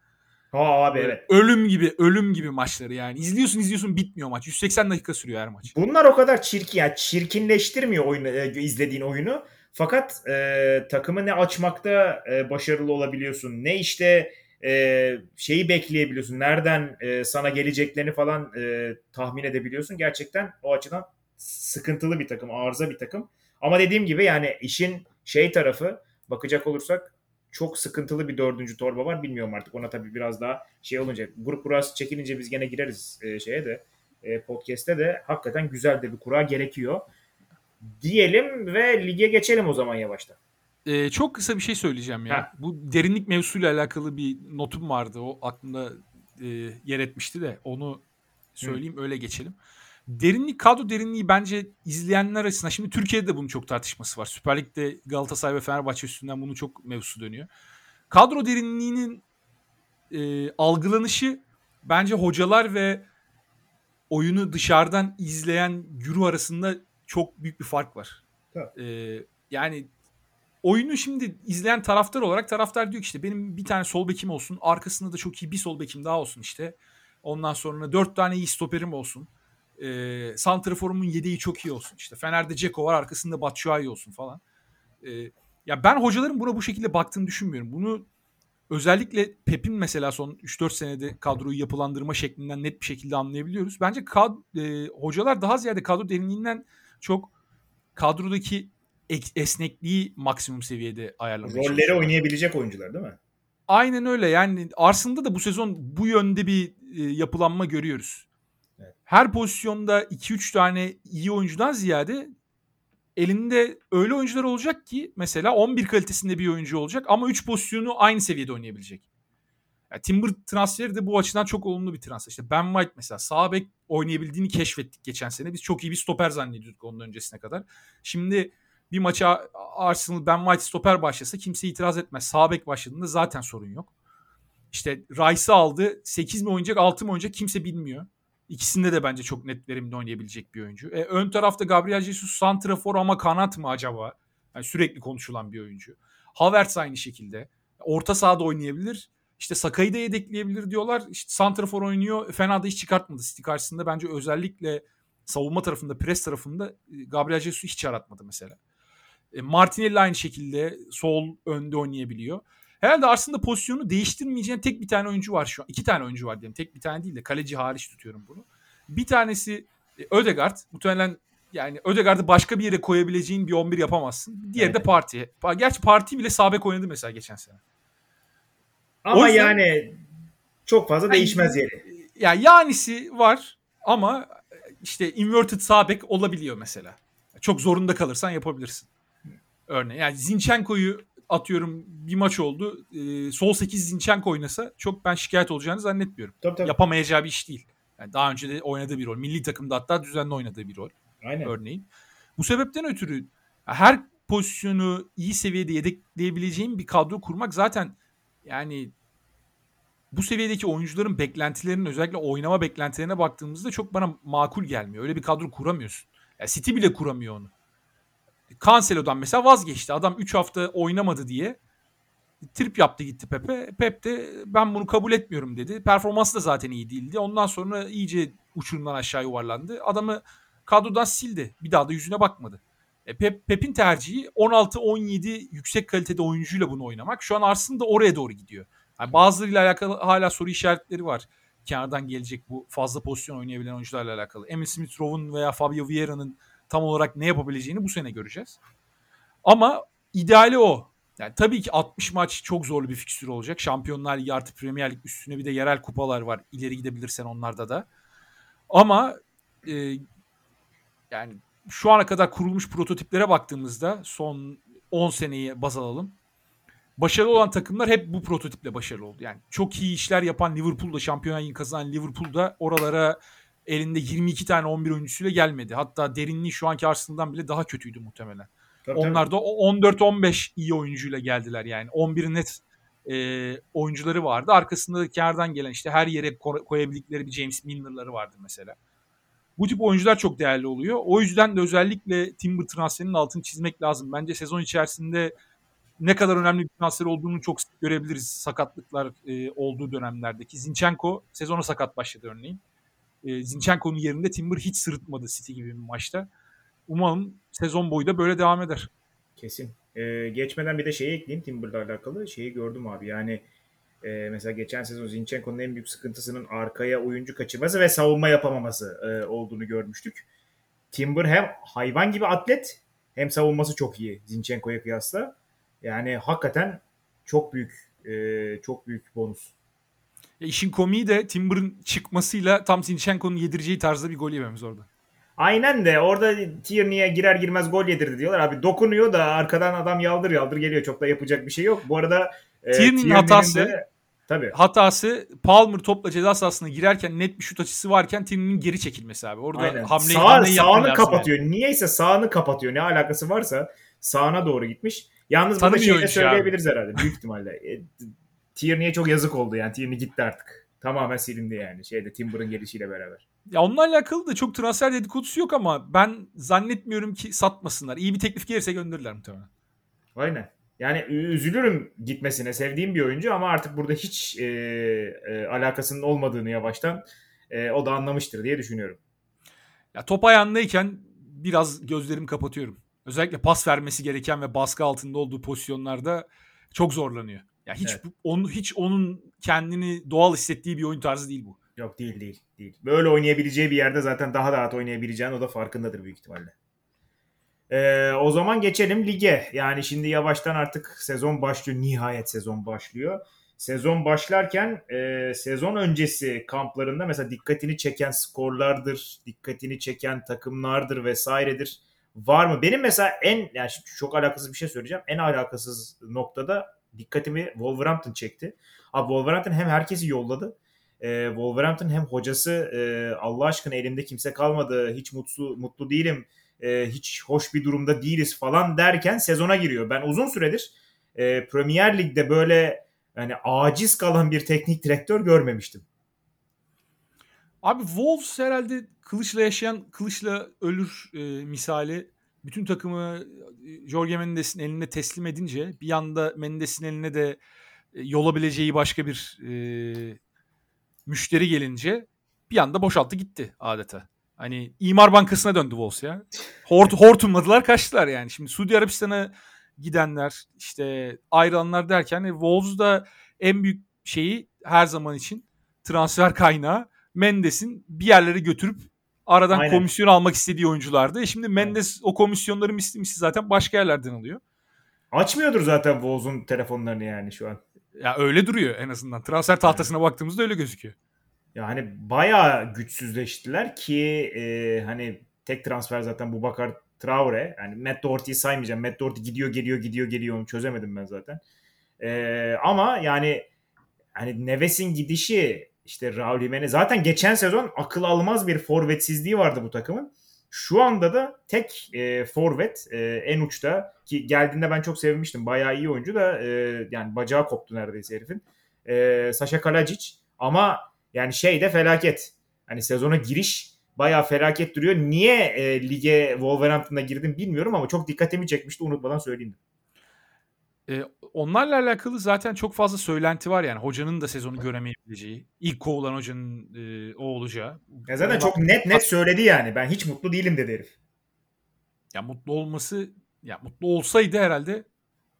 S1: Ha abi evet.
S2: Ölüm gibi, ölüm gibi maçları yani. İzliyorsun izliyorsun bitmiyor maç. 180 dakika sürüyor her maç.
S1: Bunlar o kadar çirkin yani çirkinleştirmiyor oyunu, e, izlediğin oyunu. Fakat e, takımı ne açmakta e, başarılı olabiliyorsun. Ne işte e, şeyi bekleyebiliyorsun. Nereden e, sana geleceklerini falan e, tahmin edebiliyorsun. Gerçekten o açıdan sıkıntılı bir takım, arıza bir takım. Ama dediğim gibi yani işin şey tarafı bakacak olursak çok sıkıntılı bir dördüncü torba var. Bilmiyorum artık ona tabii biraz daha şey olunca. Grup burası çekilince biz gene gireriz e, şeye de e, podcast'te de hakikaten güzel de bir kura gerekiyor. Diyelim ve lige geçelim o zaman yavaştan.
S2: Ee, çok kısa bir şey söyleyeceğim ya.
S1: Ha.
S2: Bu derinlik mevzusuyla alakalı bir notum vardı. O aklımda e, yer etmişti de onu söyleyeyim öyle geçelim. Derinlik, kadro derinliği bence izleyenler açısından şimdi Türkiye'de de bunun çok tartışması var. Süper Lig'de Galatasaray ve Fenerbahçe üstünden bunun çok mevzusu dönüyor. Kadro derinliğinin e, algılanışı bence hocalar ve oyunu dışarıdan izleyen güru arasında çok büyük bir fark var. E, yani oyunu şimdi izleyen taraftar olarak taraftar diyor ki işte benim bir tane sol bekim olsun. Arkasında da çok iyi bir sol bekim daha olsun işte. Ondan sonra dört tane iyi stoperim olsun. E, Santrafor'umun yedeği çok iyi olsun. İşte Fener'de Ceko var arkasında Batshuayi olsun falan. E, ya ben hocaların buna bu şekilde baktığını düşünmüyorum. Bunu özellikle Pep'in mesela son 3-4 senede kadroyu yapılandırma şeklinden net bir şekilde anlayabiliyoruz. Bence kad- e, hocalar daha ziyade kadro derinliğinden çok kadrodaki esnekliği maksimum seviyede ayarlamaya
S1: Rolleri oynayabilecek oyuncular değil mi?
S2: Aynen öyle. Yani Arsenal'da da bu sezon bu yönde bir e, yapılanma görüyoruz.
S1: Evet.
S2: Her pozisyonda 2-3 tane iyi oyuncudan ziyade elinde öyle oyuncular olacak ki mesela 11 kalitesinde bir oyuncu olacak ama 3 pozisyonu aynı seviyede oynayabilecek. Yani Timber transferi de bu açıdan çok olumlu bir transfer. İşte Ben White mesela sağ bek oynayabildiğini keşfettik geçen sene. Biz çok iyi bir stoper zannediyorduk onun öncesine kadar. Şimdi bir maça Arsenal Ben White stoper başlasa kimse itiraz etmez. Sağ bek başladığında zaten sorun yok. İşte Rice'ı aldı. 8 mi oynayacak 6 mı oynayacak kimse bilmiyor. İkisinde de bence çok net verimli oynayabilecek bir oyuncu. E, ön tarafta Gabriel Jesus santrafor ama kanat mı acaba? Yani sürekli konuşulan bir oyuncu. Havertz aynı şekilde. Orta sahada oynayabilir. İşte Sakay'ı da yedekleyebilir diyorlar. İşte santrafor oynuyor. Fena da hiç çıkartmadı City karşısında. Bence özellikle savunma tarafında, pres tarafında e, Gabriel Jesus'u hiç aratmadı mesela. E, Martinelli aynı şekilde sol önde oynayabiliyor. Herhalde aslında pozisyonu değiştirmeyeceğin tek bir tane oyuncu var şu an. İki tane oyuncu var diyelim. Tek bir tane değil de kaleci hariç tutuyorum bunu. Bir tanesi e, Ödegaard. Muhtemelen yani Ödegaard'ı başka bir yere koyabileceğin bir 11 yapamazsın. Diğeri evet. de Parti. Gerçi Parti bile sabek oynadı mesela geçen sene.
S1: Ama yüzden, yani çok fazla yani, değişmez yeri.
S2: Yani Yanisi var ama işte inverted sabek olabiliyor mesela. Çok zorunda kalırsan yapabilirsin. Örneğin yani Zinchenko'yu atıyorum bir maç oldu. E, sol 8 Zinchenko oynasa çok ben şikayet olacağını zannetmiyorum.
S1: Tabii, tabii.
S2: Yapamayacağı bir iş değil. Yani daha önce de oynadığı bir rol. Milli takımda hatta düzenli oynadığı bir rol.
S1: Aynen.
S2: Örneğin. Bu sebepten ötürü her pozisyonu iyi seviyede yedekleyebileceğin bir kadro kurmak zaten yani bu seviyedeki oyuncuların beklentilerinin özellikle oynama beklentilerine baktığımızda çok bana makul gelmiyor. Öyle bir kadro kuramıyorsun. Yani City bile kuramıyor onu. Cancelo'dan mesela vazgeçti. Adam 3 hafta oynamadı diye trip yaptı gitti Pepe. Pep de ben bunu kabul etmiyorum dedi. Performansı da zaten iyi değildi. Ondan sonra iyice uçurumdan aşağı yuvarlandı. Adamı kadrodan sildi. Bir daha da yüzüne bakmadı. E Pep, Pep'in tercihi 16-17 yüksek kalitede oyuncuyla bunu oynamak. Şu an Arsenal da oraya doğru gidiyor. Yani bazılarıyla alakalı hala soru işaretleri var. Kenardan gelecek bu fazla pozisyon oynayabilen oyuncularla alakalı. Emil Smith-Rowe'un veya Fabio Vieira'nın tam olarak ne yapabileceğini bu sene göreceğiz. Ama ideali o. Yani tabii ki 60 maç çok zorlu bir fikstür olacak. Şampiyonlar Ligi artı Premier Lig üstüne bir de yerel kupalar var. İleri gidebilirsen onlarda da. Ama e, yani şu ana kadar kurulmuş prototiplere baktığımızda son 10 seneyi baz alalım. Başarılı olan takımlar hep bu prototiple başarılı oldu. Yani çok iyi işler yapan Liverpool'da şampiyonlar ligi kazanan Liverpool'da oralara elinde 22 tane 11 oyuncusuyla gelmedi. Hatta derinliği şu anki Arsenal'dan bile daha kötüydü muhtemelen. Tabii, Onlar da 14-15 iyi oyuncuyla geldiler yani. 11 net e, oyuncuları vardı. Arkasında kenardan gelen işte her yere koyabildikleri bir James Milner'ları vardı mesela. Bu tip oyuncular çok değerli oluyor. O yüzden de özellikle Timber transferinin altını çizmek lazım. Bence sezon içerisinde ne kadar önemli bir transfer olduğunu çok görebiliriz sakatlıklar e, olduğu dönemlerdeki. Zinchenko sezona sakat başladı örneğin. E, Zinchenko'nun yerinde Timber hiç sırıtmadı City gibi bir maçta. Umarım sezon boyu da böyle devam eder.
S1: Kesin. Ee, geçmeden bir de şeyi ekleyeyim Timber'la alakalı. Şeyi gördüm abi yani e, mesela geçen sezon Zinchenko'nun en büyük sıkıntısının arkaya oyuncu kaçırması ve savunma yapamaması e, olduğunu görmüştük. Timber hem hayvan gibi atlet hem savunması çok iyi Zinchenko'ya kıyasla. Yani hakikaten çok büyük e, çok büyük bonus.
S2: Ya işin komiği de Timber'ın çıkmasıyla tam Zinchenko'nun yedireceği tarzda bir gol yememiz orada.
S1: Aynen de orada Tierney'e girer girmez gol yedirdi diyorlar. Abi dokunuyor da arkadan adam yaldır yaldır geliyor. Çok da yapacak bir şey yok. Bu arada
S2: e, Tierney'nin hatası de, tabii. hatası Palmer topla ceza sahasına girerken net bir şut açısı varken Tierney'nin geri çekilmesi abi. Orada Aynen. hamleyi,
S1: Sağ, hamleyi sağını kapatıyor. Yani. Niyeyse sağını kapatıyor. Ne alakası varsa sağına doğru gitmiş. Yalnız burada şey de söyleyebiliriz abi. herhalde büyük ihtimalle. Tierney'e çok yazık oldu yani. Tierney gitti artık. Tamamen silindi yani şeyde Timber'ın gelişiyle beraber.
S2: Ya onunla alakalı da çok transfer dedikodusu yok ama ben zannetmiyorum ki satmasınlar. İyi bir teklif gelirse gönderirler muhtemelen.
S1: Aynen. Yani üzülürüm gitmesine. Sevdiğim bir oyuncu ama artık burada hiç e, e, alakasının olmadığını yavaştan e, o da anlamıştır diye düşünüyorum.
S2: Ya top ayağındayken biraz gözlerimi kapatıyorum. Özellikle pas vermesi gereken ve baskı altında olduğu pozisyonlarda çok zorlanıyor. Ya hiç
S1: Evet.
S2: onun hiç onun kendini doğal hissettiği bir oyun tarzı değil bu.
S1: Yok değil değil değil. Böyle oynayabileceği bir yerde zaten daha rahat oynayabileceğini o da farkındadır büyük ihtimalle. Ee, o zaman geçelim lige. Yani şimdi yavaştan artık sezon başlıyor. Nihayet sezon başlıyor. Sezon başlarken e, sezon öncesi kamplarında mesela dikkatini çeken skorlardır, dikkatini çeken takımlardır vesairedir. Var mı? Benim mesela en yani çok alakasız bir şey söyleyeceğim. En alakasız noktada dikkatimi Wolverhampton çekti. Abi Wolverhampton hem herkesi yolladı. E, Wolverhampton hem hocası e, Allah aşkına elimde kimse kalmadı. Hiç mutlu mutlu değilim. E, hiç hoş bir durumda değiliz falan derken sezona giriyor. Ben uzun süredir e, Premier Lig'de böyle yani aciz kalan bir teknik direktör görmemiştim.
S2: Abi Wolves herhalde kılıçla yaşayan kılıçla ölür e, misali. Bütün takımı e, Jorge Mendes'in eline teslim edince bir yanda Mendes'in eline de e, yolabileceği başka bir e, müşteri gelince bir anda boşalttı gitti adeta. Hani imar bankasına döndü Wolves ya. Hort hortumladılar kaçtılar yani. Şimdi Suudi Arabistan'a gidenler işte ayrılanlar derken e, Wolves da en büyük şeyi her zaman için transfer kaynağı Mendes'in bir yerlere götürüp aradan
S1: Aynen.
S2: komisyon almak istediği oyunculardı. E şimdi Mendes o komisyonları misli misli zaten başka yerlerden alıyor.
S1: Açmıyordur zaten Wolves'un telefonlarını yani şu an.
S2: Ya öyle duruyor en azından. Transfer tahtasına baktığımızda öyle gözüküyor.
S1: Yani bayağı güçsüzleştiler ki e, hani tek transfer zaten Bubakar Traore. Yani Matt Doherty'yi saymayacağım. Matt Doherty gidiyor geliyor gidiyor geliyor onu çözemedim ben zaten. E, ama yani hani Neves'in gidişi işte Raul Jimenez zaten geçen sezon akıl almaz bir forvetsizliği vardı bu takımın. Şu anda da tek e, forvet e, en uçta ki geldiğinde ben çok sevmiştim. Bayağı iyi oyuncu da e, yani bacağı koptu neredeyse herifin. E, Sasha Kalajic ama yani şey de felaket. Hani sezona giriş bayağı felaket duruyor. Niye e, lige Wolverhampton'a girdim bilmiyorum ama çok dikkatimi çekmişti unutmadan söyleyeyim.
S2: E, onlarla alakalı zaten çok fazla söylenti var yani. Hocanın da sezonu göremeyebileceği. ilk kovulan hocanın e, o olacağı.
S1: Ya zaten
S2: Ona
S1: çok net net söyledi yani. Ben hiç mutlu değilim dedi herif.
S2: Ya mutlu olması ya mutlu olsaydı herhalde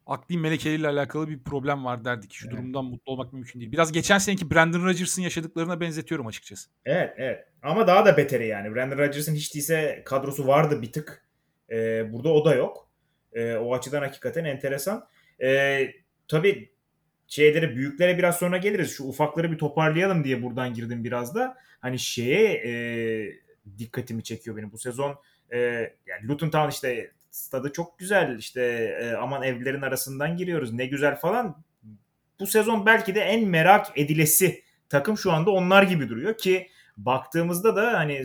S2: akli melekeleriyle alakalı bir problem var derdik. Şu
S1: Evet.
S2: durumdan mutlu olmak mümkün değil. Biraz geçen seneki Brandon Rodgers'ın yaşadıklarına benzetiyorum açıkçası.
S1: Evet evet. Ama daha da beteri yani. Brandon Rodgers'ın hiç değilse kadrosu vardı bir tık. Ee, burada o da yok. Ee, o açıdan hakikaten enteresan. Ee, tabii şeylere büyüklere biraz sonra geliriz. Şu ufakları bir toparlayalım diye buradan girdim biraz da. Hani şeye e, dikkatimi çekiyor benim bu sezon. E, yani Luton Town işte stadı çok güzel. İşte e, aman evlerin arasından giriyoruz. Ne güzel falan. Bu sezon belki de en merak edilesi takım şu anda onlar gibi duruyor ki baktığımızda da hani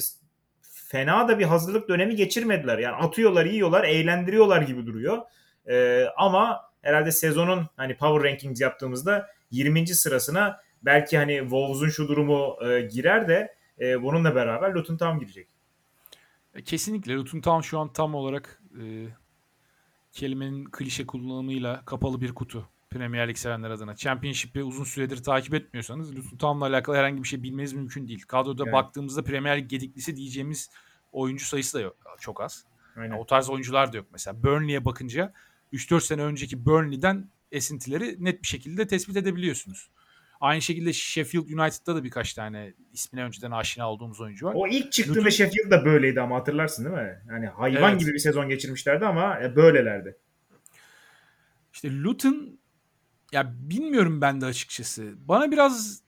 S1: fena da bir hazırlık dönemi geçirmediler. Yani atıyorlar, yiyorlar, eğlendiriyorlar gibi duruyor. Ee, ama herhalde sezonun hani power rankings yaptığımızda 20. sırasına belki hani Wolves'un şu durumu e, girer de e, bununla beraber Luton Town girecek.
S2: E, Kesinlikle Luton Town şu an tam olarak e, kelimenin klişe kullanımıyla kapalı bir kutu. Premier Lig sevenler adına. Championship'i uzun süredir takip etmiyorsanız Luton Town'la alakalı herhangi bir şey bilmeniz mümkün değil. Kadroda
S1: Evet.
S2: baktığımızda Premier Lig gediklisi diyeceğimiz oyuncu sayısı da yok, çok az.
S1: Aynen.
S2: O tarz oyuncular da yok mesela. Burnley'e bakınca 3-4 sene önceki Burnley'den esintileri net bir şekilde tespit edebiliyorsunuz. Aynı şekilde Sheffield United'da da birkaç tane ismine önceden aşina olduğumuz oyuncu var.
S1: O ilk çıktığında
S2: Luton-
S1: Sheffield da böyleydi ama hatırlarsın değil mi? Yani hayvan
S2: Evet.
S1: gibi bir sezon geçirmişlerdi ama e, böylelerdi.
S2: İşte Luton ya bilmiyorum ben de açıkçası. Bana biraz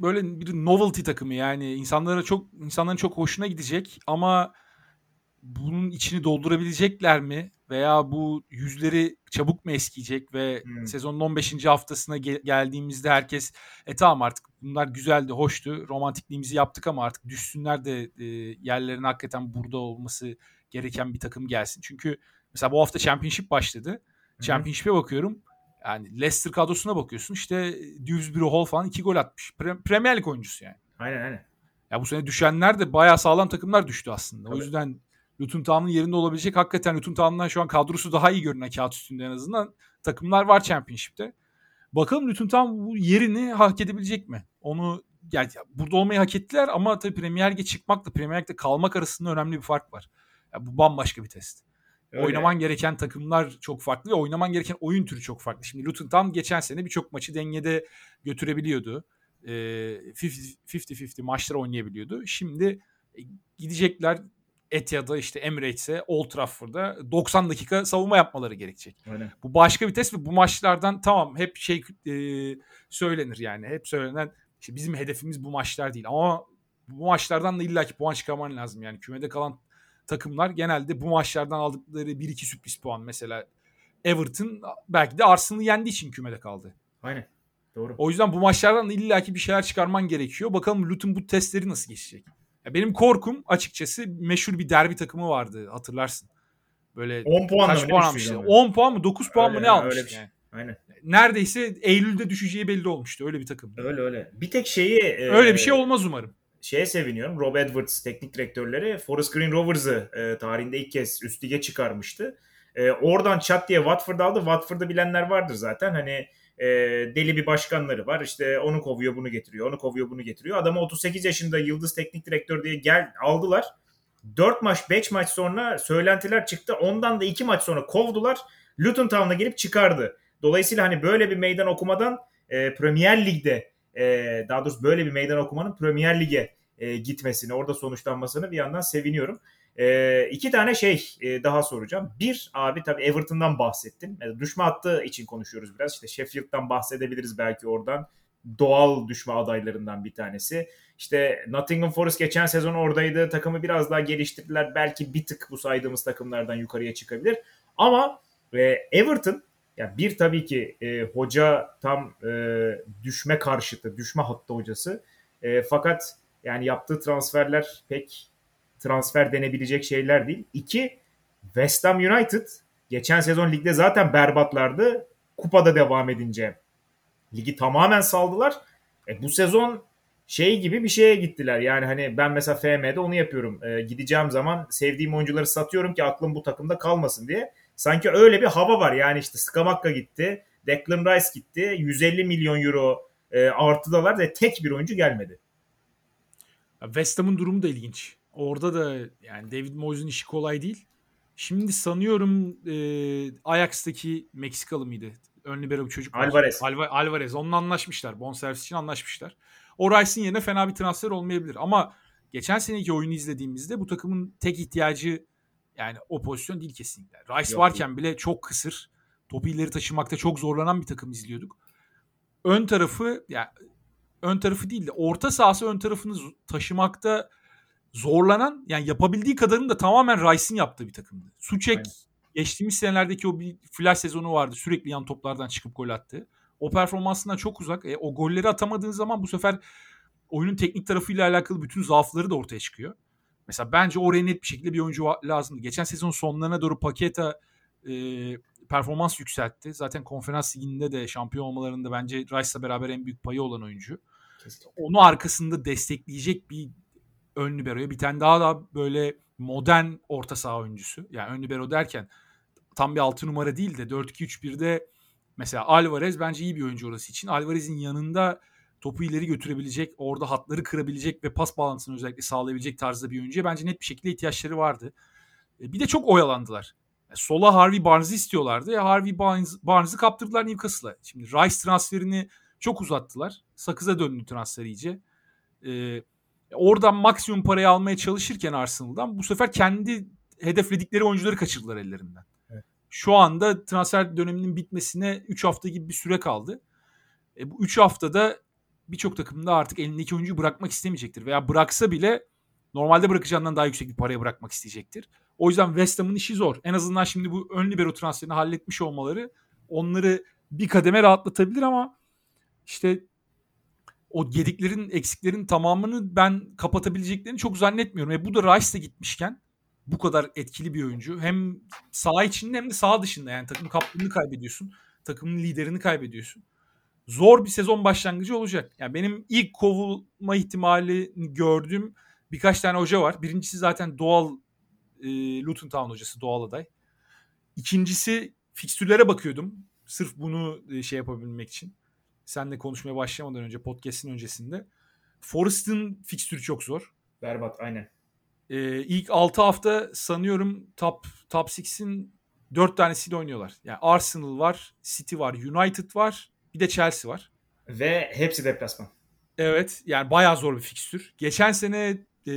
S2: böyle bir novelty takımı yani insanlara çok insanların çok hoşuna gidecek ama bunun içini doldurabilecekler mi veya bu yüzleri çabuk mu eskiyecek ve
S1: Hmm.
S2: sezonun 15. haftasına ge- geldiğimizde herkes e tamam artık bunlar güzeldi, hoştu. Romantikliğimizi yaptık ama artık düşsünler de e, yerlerine hakikaten burada olması gereken bir takım gelsin. Çünkü mesela bu hafta Championship başladı.
S1: Hı.
S2: Championship'e bakıyorum. Yani Leicester kadrosuna bakıyorsun. İşte Dewsbury Hall falan iki gol atmış. Pre- Premier Lig oyuncusu yani.
S1: Aynen aynen.
S2: Ya bu sene düşenler de bayağı sağlam takımlar düştü aslında.
S1: Tabii.
S2: O yüzden Luton Town'un yerinde olabilecek hakikaten Luton Town'dan şu an kadrosu daha iyi görünen kağıt üstünde en azından takımlar var Championship'te. Bakalım Luton Town bu yerini hak edebilecek mi? Onu yani burada olmayı hak ettiler ama tabii Premier Lig'e çıkmakla Premier Lig'de kalmak arasında önemli bir fark var. Yani bu bambaşka bir test. Öyle. Oynaman gereken takımlar çok farklı ve oynaman gereken oyun türü çok farklı. Şimdi Luton Town geçen sene birçok maçı dengede götürebiliyordu. 50-50 maçlar oynayabiliyordu. Şimdi gidecekler Etihad'a işte Emirates'e Old Trafford'da 90 dakika savunma yapmaları gerekecek.
S1: Aynen.
S2: Bu başka bir test ve bu maçlardan tamam hep şey e, söylenir yani. Hep söylenen işte bizim hedefimiz bu maçlar değil ama bu maçlardan da illaki puan çıkarman lazım. Yani kümede kalan takımlar genelde bu maçlardan aldıkları 1-2 sürpriz puan mesela Everton belki de Arsenal'ı yendiği için kümede kaldı.
S1: Aynen. Doğru.
S2: O yüzden bu maçlardan da illaki bir şeyler çıkarman gerekiyor. Bakalım Luton bu testleri nasıl geçecek? Ya benim korkum açıkçası meşhur bir derbi takımı vardı hatırlarsın. Böyle
S1: 10 puan
S2: kaç puan almıştı? 10 puan mı 9 puan
S1: öyle,
S2: mı ne almıştı
S1: öyle bir şey.
S2: yani.
S1: Aynen.
S2: Neredeyse Eylül'de düşeceği belli olmuştu öyle bir takım.
S1: Öyle öyle. Bir tek şeyi
S2: öyle bir şey olmaz umarım.
S1: Şeye seviniyorum. Rob Edwards teknik direktörleri Forest Green Rovers'ı e, tarihinde ilk kez üst lige çıkarmıştı. E, oradan çat diye Watford aldı. Watford'ı bilenler vardır zaten. Hani e, deli bir başkanları var. İşte onu kovuyor bunu getiriyor. Onu kovuyor bunu getiriyor. Adamı 38 yaşında yıldız teknik direktör diye gel aldılar. 4 maç 5 maç sonra söylentiler çıktı. Ondan da 2 maç sonra kovdular. Luton Town'a girip çıkardı. Dolayısıyla hani böyle bir meydan okumadan e, Premier Lig'de e, daha doğrusu böyle bir meydan okumanın Premier Lig'e e, gitmesini, orada sonuçlanmasını bir yandan seviniyorum. E, iki tane şey e, daha soracağım. Bir abi tabii Everton'dan bahsettin. Yani düşme attığı için konuşuyoruz biraz. İşte Sheffield'dan bahsedebiliriz belki oradan. Doğal düşme adaylarından bir tanesi. İşte Nottingham Forest geçen sezon oradaydı. Takımı biraz daha geliştirdiler. Belki bir tık bu saydığımız takımlardan yukarıya çıkabilir. Ama e, Everton yani bir tabii ki e, hoca tam e, düşme karşıtı, düşme hattı hocası. E, fakat yani yaptığı transferler pek transfer denebilecek şeyler değil. İki, West Ham United geçen sezon ligde zaten berbatlardı. Kupada devam edince ligi tamamen saldılar. E, bu sezon şey gibi bir şeye gittiler. Yani hani ben mesela FM'de onu yapıyorum. E, gideceğim zaman sevdiğim oyuncuları satıyorum ki aklım bu takımda kalmasın diye. Sanki öyle bir hava var. Yani işte Skamakka gitti. Declan Rice gitti. 150 milyon euro e, artıdalar ve tek bir oyuncu gelmedi.
S2: West Ham'ın durumu da ilginç. Orada da yani David Moyes'un işi kolay değil. Şimdi sanıyorum e, Ajax'taki Meksikalı mıydı? Ön libero bir çocuk
S1: var. Alvarez.
S2: Alva, Alvarez. Onunla anlaşmışlar. Bonservis için anlaşmışlar. O Rice'in yerine fena bir transfer olmayabilir. Ama geçen seneki oyunu izlediğimizde bu takımın tek ihtiyacı yani o pozisyon değil kesinlikle. Rice Yok, varken bile çok kısır. Topu ileri taşımakta çok zorlanan bir takım izliyorduk. Ön tarafı yani ön tarafı değil de orta sahası ön tarafını taşımakta zorlanan yani yapabildiği kadarını da tamamen Rice'in yaptığı bir takımdı. Suçek Aynen. geçtiğimiz senelerdeki o bir flash sezonu vardı. Sürekli yan toplardan çıkıp gol attı. O performansından çok uzak. E, o golleri atamadığın zaman bu sefer oyunun teknik tarafıyla alakalı bütün zaafları da ortaya çıkıyor. Mesela bence oraya net bir şekilde bir oyuncu lazımdı. Geçen sezon sonlarına doğru Paketa e, performans yükseltti. Zaten konferans liginde de şampiyon olmalarında bence Rice'la beraber en büyük payı olan oyuncu. Kesinlikle. Onu arkasında destekleyecek bir ön liberoya bir tane daha da böyle modern orta saha oyuncusu. Yani ön libero derken tam bir 6 numara değil de 4-2-3-1'de mesela Alvarez bence iyi bir oyuncu orası için. Alvarez'in yanında topu ileri götürebilecek, orada hatları kırabilecek ve pas bağlantısını özellikle sağlayabilecek tarzda bir oyuncuya bence net bir şekilde ihtiyaçları vardı. E, bir de çok oyalandılar. E, sola Harvey Barnes'ı istiyorlardı. Ya Harvey Barnes, Barnes'ı kaptırdılar Newcastle'a. Şimdi Rice transferini çok uzattılar. Sakıza döndü transfer iyice. Ee, oradan maksimum parayı almaya çalışırken Arsenal'dan bu sefer kendi hedefledikleri oyuncuları kaçırdılar ellerinden. Evet. Şu anda transfer döneminin bitmesine 3 hafta gibi bir süre kaldı. E, bu 3 haftada birçok takımda artık elindeki oyuncuyu bırakmak istemeyecektir. Veya bıraksa bile normalde bırakacağından daha yüksek bir paraya bırakmak isteyecektir. O yüzden West Ham'ın işi zor. En azından şimdi bu ön libero transferini halletmiş olmaları onları bir kademe rahatlatabilir ama işte o yediklerin eksiklerin tamamını ben kapatabileceklerini çok zannetmiyorum. E bu da Rice de gitmişken bu kadar etkili bir oyuncu. Hem sağ içinde hem de sağ dışında yani takım kaptanını kaybediyorsun. Takımın liderini kaybediyorsun. Zor bir sezon başlangıcı olacak. Yani benim ilk kovulma ihtimalini gördüğüm birkaç tane hoca var. Birincisi zaten doğal e, Luton Town hocası doğal aday. İkincisi fikstürlere bakıyordum. Sırf bunu e, şey yapabilmek için. Senle konuşmaya başlamadan önce podcast'in öncesinde. Forest'ın fikstürü çok zor.
S1: Berbat aynen.
S2: Ee, ilk 6 hafta sanıyorum top top 6'in 4 tanesiyle oynuyorlar. Yani Arsenal var, City var, United var, bir de Chelsea var.
S1: Ve hepsi deplasman.
S2: Evet yani bayağı zor bir fikstür. Geçen sene e,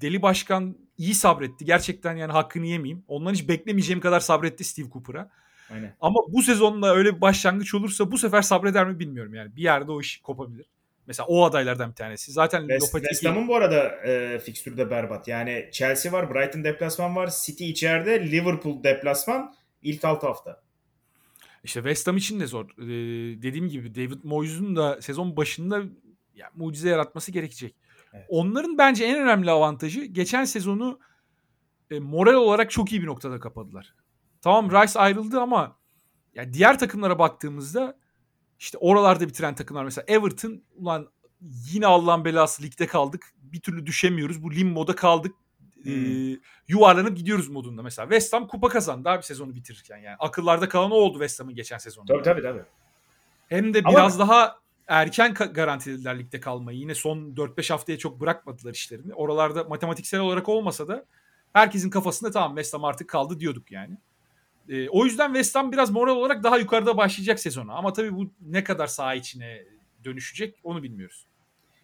S2: Deli Başkan iyi sabretti. Gerçekten yani hakkını yemeyeyim. Ondan hiç beklemeyeceğim kadar sabretti Steve Cooper'a.
S1: Aynen.
S2: Ama bu sezonda öyle bir başlangıç olursa bu sefer sabreder mi bilmiyorum yani. Bir yerde o iş kopabilir. Mesela o adaylardan bir tanesi. Zaten
S1: West, West Ham'ın bu arada e, fikstürü de berbat. Yani Chelsea var, Brighton deplasman var, City içeride, Liverpool deplasman ilk 6 hafta.
S2: İşte West Ham için de zor. Ee, dediğim gibi David Moyes'un da sezon başında yani mucize yaratması gerekecek.
S1: Evet.
S2: Onların bence en önemli avantajı geçen sezonu e, moral olarak çok iyi bir noktada kapadılar. Tamam Rice ayrıldı ama yani diğer takımlara baktığımızda işte oralarda bitiren takımlar mesela Everton ulan yine Allah'ın belası ligde kaldık. Bir türlü düşemiyoruz. Bu limboda kaldık. Ee, yuvarlanıp gidiyoruz modunda mesela. West Ham kupa kazandı abi sezonu bitirirken yani. Akıllarda kalan o oldu West Ham'ın geçen sezonunda.
S1: Tabii tabii tabii.
S2: Hem de
S1: Ama-
S2: biraz daha erken garantilediler ligde kalmayı. Yine son 4-5 haftaya çok bırakmadılar işlerini. Oralarda matematiksel olarak olmasa da herkesin kafasında tamam West Ham artık kaldı diyorduk yani. Ee, o yüzden West Ham biraz moral olarak daha yukarıda başlayacak sezona. Ama tabii bu ne kadar saha içine dönüşecek onu bilmiyoruz.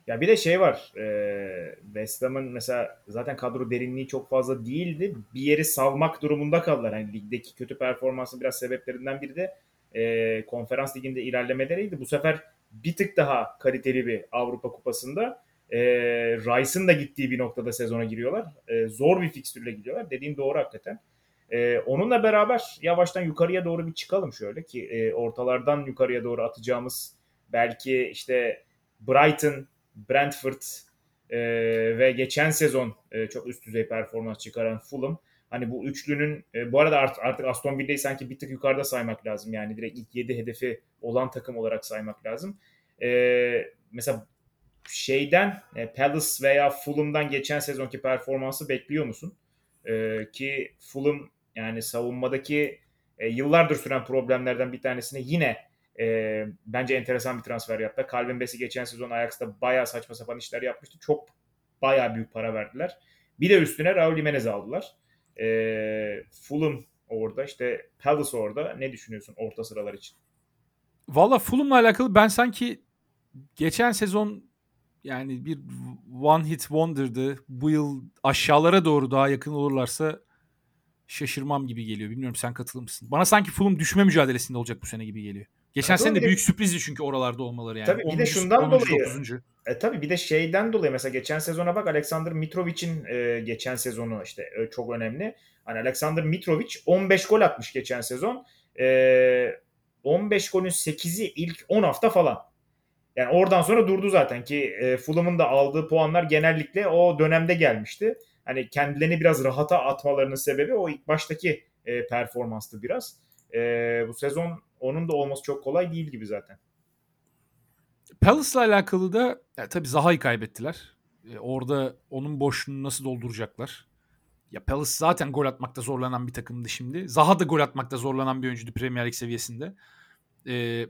S1: Ya bir de şey var. E, West Ham'ın mesela zaten kadro derinliği çok fazla değildi. Bir yeri salmak durumunda kaldılar. Hani ligdeki kötü performansın biraz sebeplerinden biri de e, konferans liginde ilerlemeleriydi. Bu sefer bir tık daha kaliteli bir Avrupa Kupası'nda e, Rice'ın da gittiği bir noktada sezona giriyorlar. E, zor bir fikstürle gidiyorlar. Dediğin doğru hakikaten. E, onunla beraber yavaştan yukarıya doğru bir çıkalım şöyle ki e, ortalardan yukarıya doğru atacağımız belki işte Brighton, Brentford e, ve geçen sezon e, çok üst düzey performans çıkaran Fulham. Hani bu üçlünün e, bu arada art, artık Aston Villa'yı sanki bir tık yukarıda saymak lazım. Yani direkt ilk 7 hedefi olan takım olarak saymak lazım. E, mesela şeyden e, Palace veya Fulham'dan geçen sezonki performansı bekliyor musun? E, ki Fulham yani savunmadaki e, yıllardır süren problemlerden bir tanesini yine e, bence enteresan bir transfer yaptı. Calvin Bassey geçen sezon Ajax'ta bayağı saçma sapan işler yapmıştı. Çok bayağı büyük para verdiler. Bir de üstüne Raul Jimenez'i aldılar. E, Fulham orada işte Palace orada. Ne düşünüyorsun orta sıralar için?
S2: Valla Fulham'la alakalı ben sanki geçen sezon yani bir one hit wonder'dı. Bu yıl aşağılara doğru daha yakın olurlarsa şaşırmam gibi geliyor. Bilmiyorum sen katılır mısın? Bana sanki Fulham düşme mücadelesinde olacak bu sene gibi geliyor. Geçen sene de büyük sürprizdi çünkü oralarda olmaları yani.
S1: Tabii bir de
S2: 10.
S1: şundan
S2: 10.
S1: dolayı-
S2: 9.
S1: E tabii bir de şeyden dolayı mesela geçen sezona bak Alexander Mitrovic'in e, geçen sezonu işte e, çok önemli. Hani Alexander Mitrovic 15 gol atmış geçen sezon. E, 15 golün 8'i ilk 10 hafta falan. Yani oradan sonra durdu zaten ki e, Fulham'ın da aldığı puanlar genellikle o dönemde gelmişti. Hani kendilerini biraz rahata atmalarının sebebi o ilk baştaki e, performanstı biraz. E, bu sezon onun da olması çok kolay değil gibi zaten.
S2: Palace'la alakalı da ya tabii Zaha'yı kaybettiler. E, orada onun boşluğunu nasıl dolduracaklar? Ya Palace zaten gol atmakta zorlanan bir takımdı şimdi. Zaha da gol atmakta zorlanan bir oyuncuydu Premier Lig seviyesinde. E,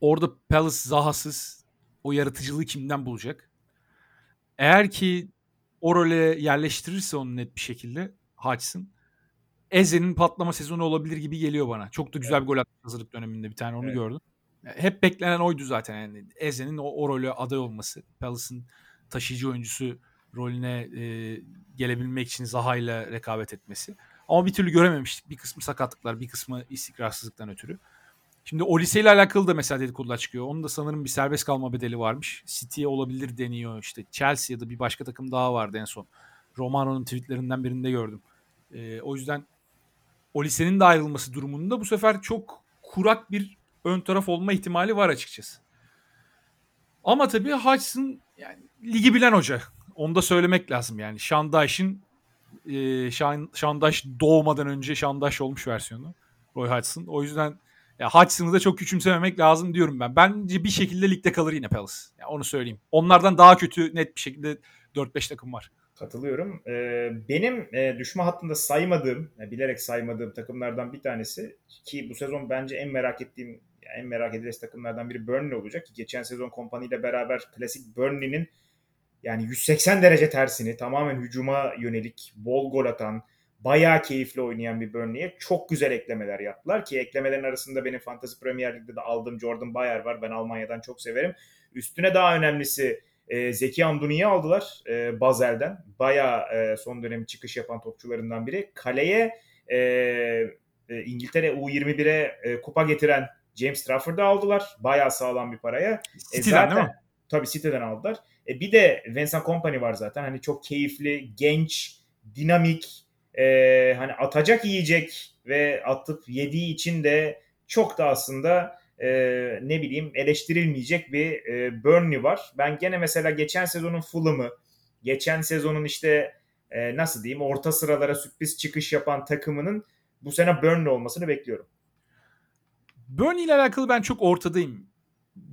S2: orada Palace Zaha'sız o yaratıcılığı kimden bulacak? Eğer ki o role yerleştirirse onu net bir şekilde Hodgson Eze'nin patlama sezonu olabilir gibi geliyor bana. Çok da güzel bir gol attı hazırlık döneminde bir tane onu
S1: Evet.
S2: gördüm. Hep beklenen oydu zaten yani Eze'nin o, o role aday olması. Palace'ın taşıyıcı oyuncusu rolüne e, gelebilmek için Zaha ile rekabet etmesi. Ama bir türlü görememiştik. Bir kısmı sakatlıklar, bir kısmı istikrarsızlıktan ötürü. Şimdi Olise ile alakalı da mesela dedikodular çıkıyor. Onun da sanırım bir serbest kalma bedeli varmış. City'ye olabilir deniyor. İşte Chelsea ya da bir başka takım daha vardı en son. Romano'nun tweetlerinden birinde gördüm. E, o yüzden Olise'nin de ayrılması durumunda bu sefer çok kurak bir ön taraf olma ihtimali var açıkçası. Ama tabii Hodgson yani ligi bilen hoca. Onu da söylemek lazım yani. Şandaş'ın e, Şan, Şandaş doğmadan önce Şandaş olmuş versiyonu. Roy Hodgson. O yüzden ya Hodgson'ı da çok küçümsememek lazım diyorum ben. Bence bir şekilde ligde kalır yine Palace. Yani onu söyleyeyim. Onlardan daha kötü net bir şekilde 4-5 takım var.
S1: Katılıyorum. Ee, benim e, düşme hattında saymadığım, yani bilerek saymadığım takımlardan bir tanesi ki bu sezon bence en merak ettiğim, en merak edilesi takımlardan biri Burnley olacak geçen sezon kompaniyle beraber klasik Burnley'nin yani 180 derece tersini tamamen hücuma yönelik bol gol atan, bayağı keyifli oynayan bir Burnley'e çok güzel eklemeler yaptılar ki eklemelerin arasında benim Fantasy Premier Lig'de de aldığım Jordan Bayer var. Ben Almanya'dan çok severim. Üstüne daha önemlisi e, Zeki Anduni'yi aldılar e, Bazel'den. Bayağı e, son dönemi çıkış yapan topçularından biri. Kaleye e, e, İngiltere U21'e e, kupa getiren James Trafford'ı aldılar. Bayağı sağlam bir paraya.
S2: City'den e, zaten, değil mi?
S1: Tabii City'den aldılar. E, bir de Vincent Company var zaten. Hani çok keyifli, genç, dinamik, e, hani atacak yiyecek ve atıp yediği için de çok da aslında e, ne bileyim eleştirilmeyecek bir e, Burnley var. Ben gene mesela geçen sezonun Fulham'ı, geçen sezonun işte e, nasıl diyeyim orta sıralara sürpriz çıkış yapan takımının bu sene Burnley olmasını bekliyorum.
S2: Burnley ile alakalı ben çok ortadayım.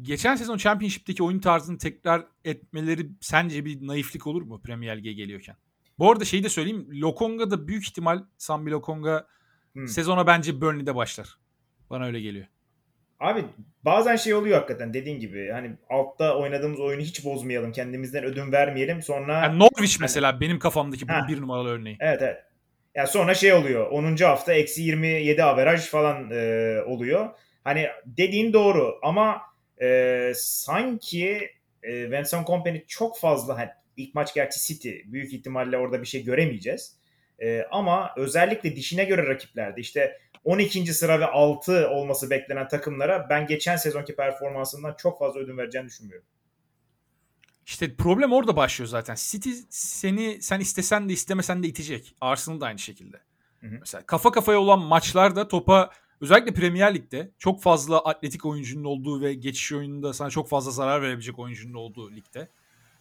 S2: Geçen sezon Championship'teki oyun tarzını tekrar etmeleri sence bir naiflik olur mu Premier Lig'e geliyorken? Bu arada şeyi de söyleyeyim. Lokonga da büyük ihtimal Sambi Lokonga hmm. sezona bence Burnley'de başlar. Bana öyle geliyor.
S1: Abi bazen şey oluyor hakikaten dediğin gibi. Hani altta oynadığımız oyunu hiç bozmayalım. Kendimizden ödün vermeyelim. Sonra
S2: yani Norwich hani, mesela benim kafamdaki bu bir numaralı örneği.
S1: Evet evet. Yani sonra şey oluyor. 10. hafta eksi 27 averaj falan e, oluyor. Hani dediğin doğru ama e, sanki e, Vincent Company çok fazla hani ilk maç gerçi City büyük ihtimalle orada bir şey göremeyeceğiz. E, ama özellikle dişine göre rakiplerde işte 12. sıra ve 6 olması beklenen takımlara ben geçen sezonki performansından çok fazla ödün vereceğini düşünmüyorum.
S2: İşte problem orada başlıyor zaten. City seni sen istesen de istemesen de itecek. Arsenal da aynı şekilde. Hı hı. Mesela kafa kafaya olan maçlarda topa özellikle Premier Lig'de çok fazla atletik oyuncunun olduğu ve geçiş oyununda sana çok fazla zarar verebilecek oyuncunun olduğu ligde.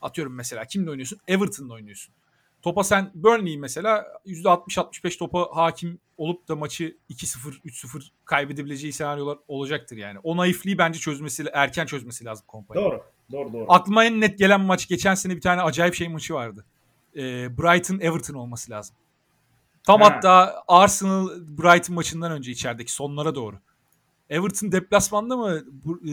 S2: Atıyorum mesela kimle oynuyorsun? Everton'la oynuyorsun. Topa sen Burnley mesela %60-65 topa hakim olup da maçı 2-0, 3-0 kaybedebileceği senaryolar olacaktır yani. O naifliği bence çözmesi, erken çözmesi lazım kompanya.
S1: Doğru, doğru, doğru.
S2: Aklıma en net gelen maç geçen sene bir tane acayip şey maçı vardı. Ee, Brighton-Everton olması lazım. Tam ha. hatta Arsenal Brighton maçından önce içerideki sonlara doğru. Everton deplasmanda mı bu, e,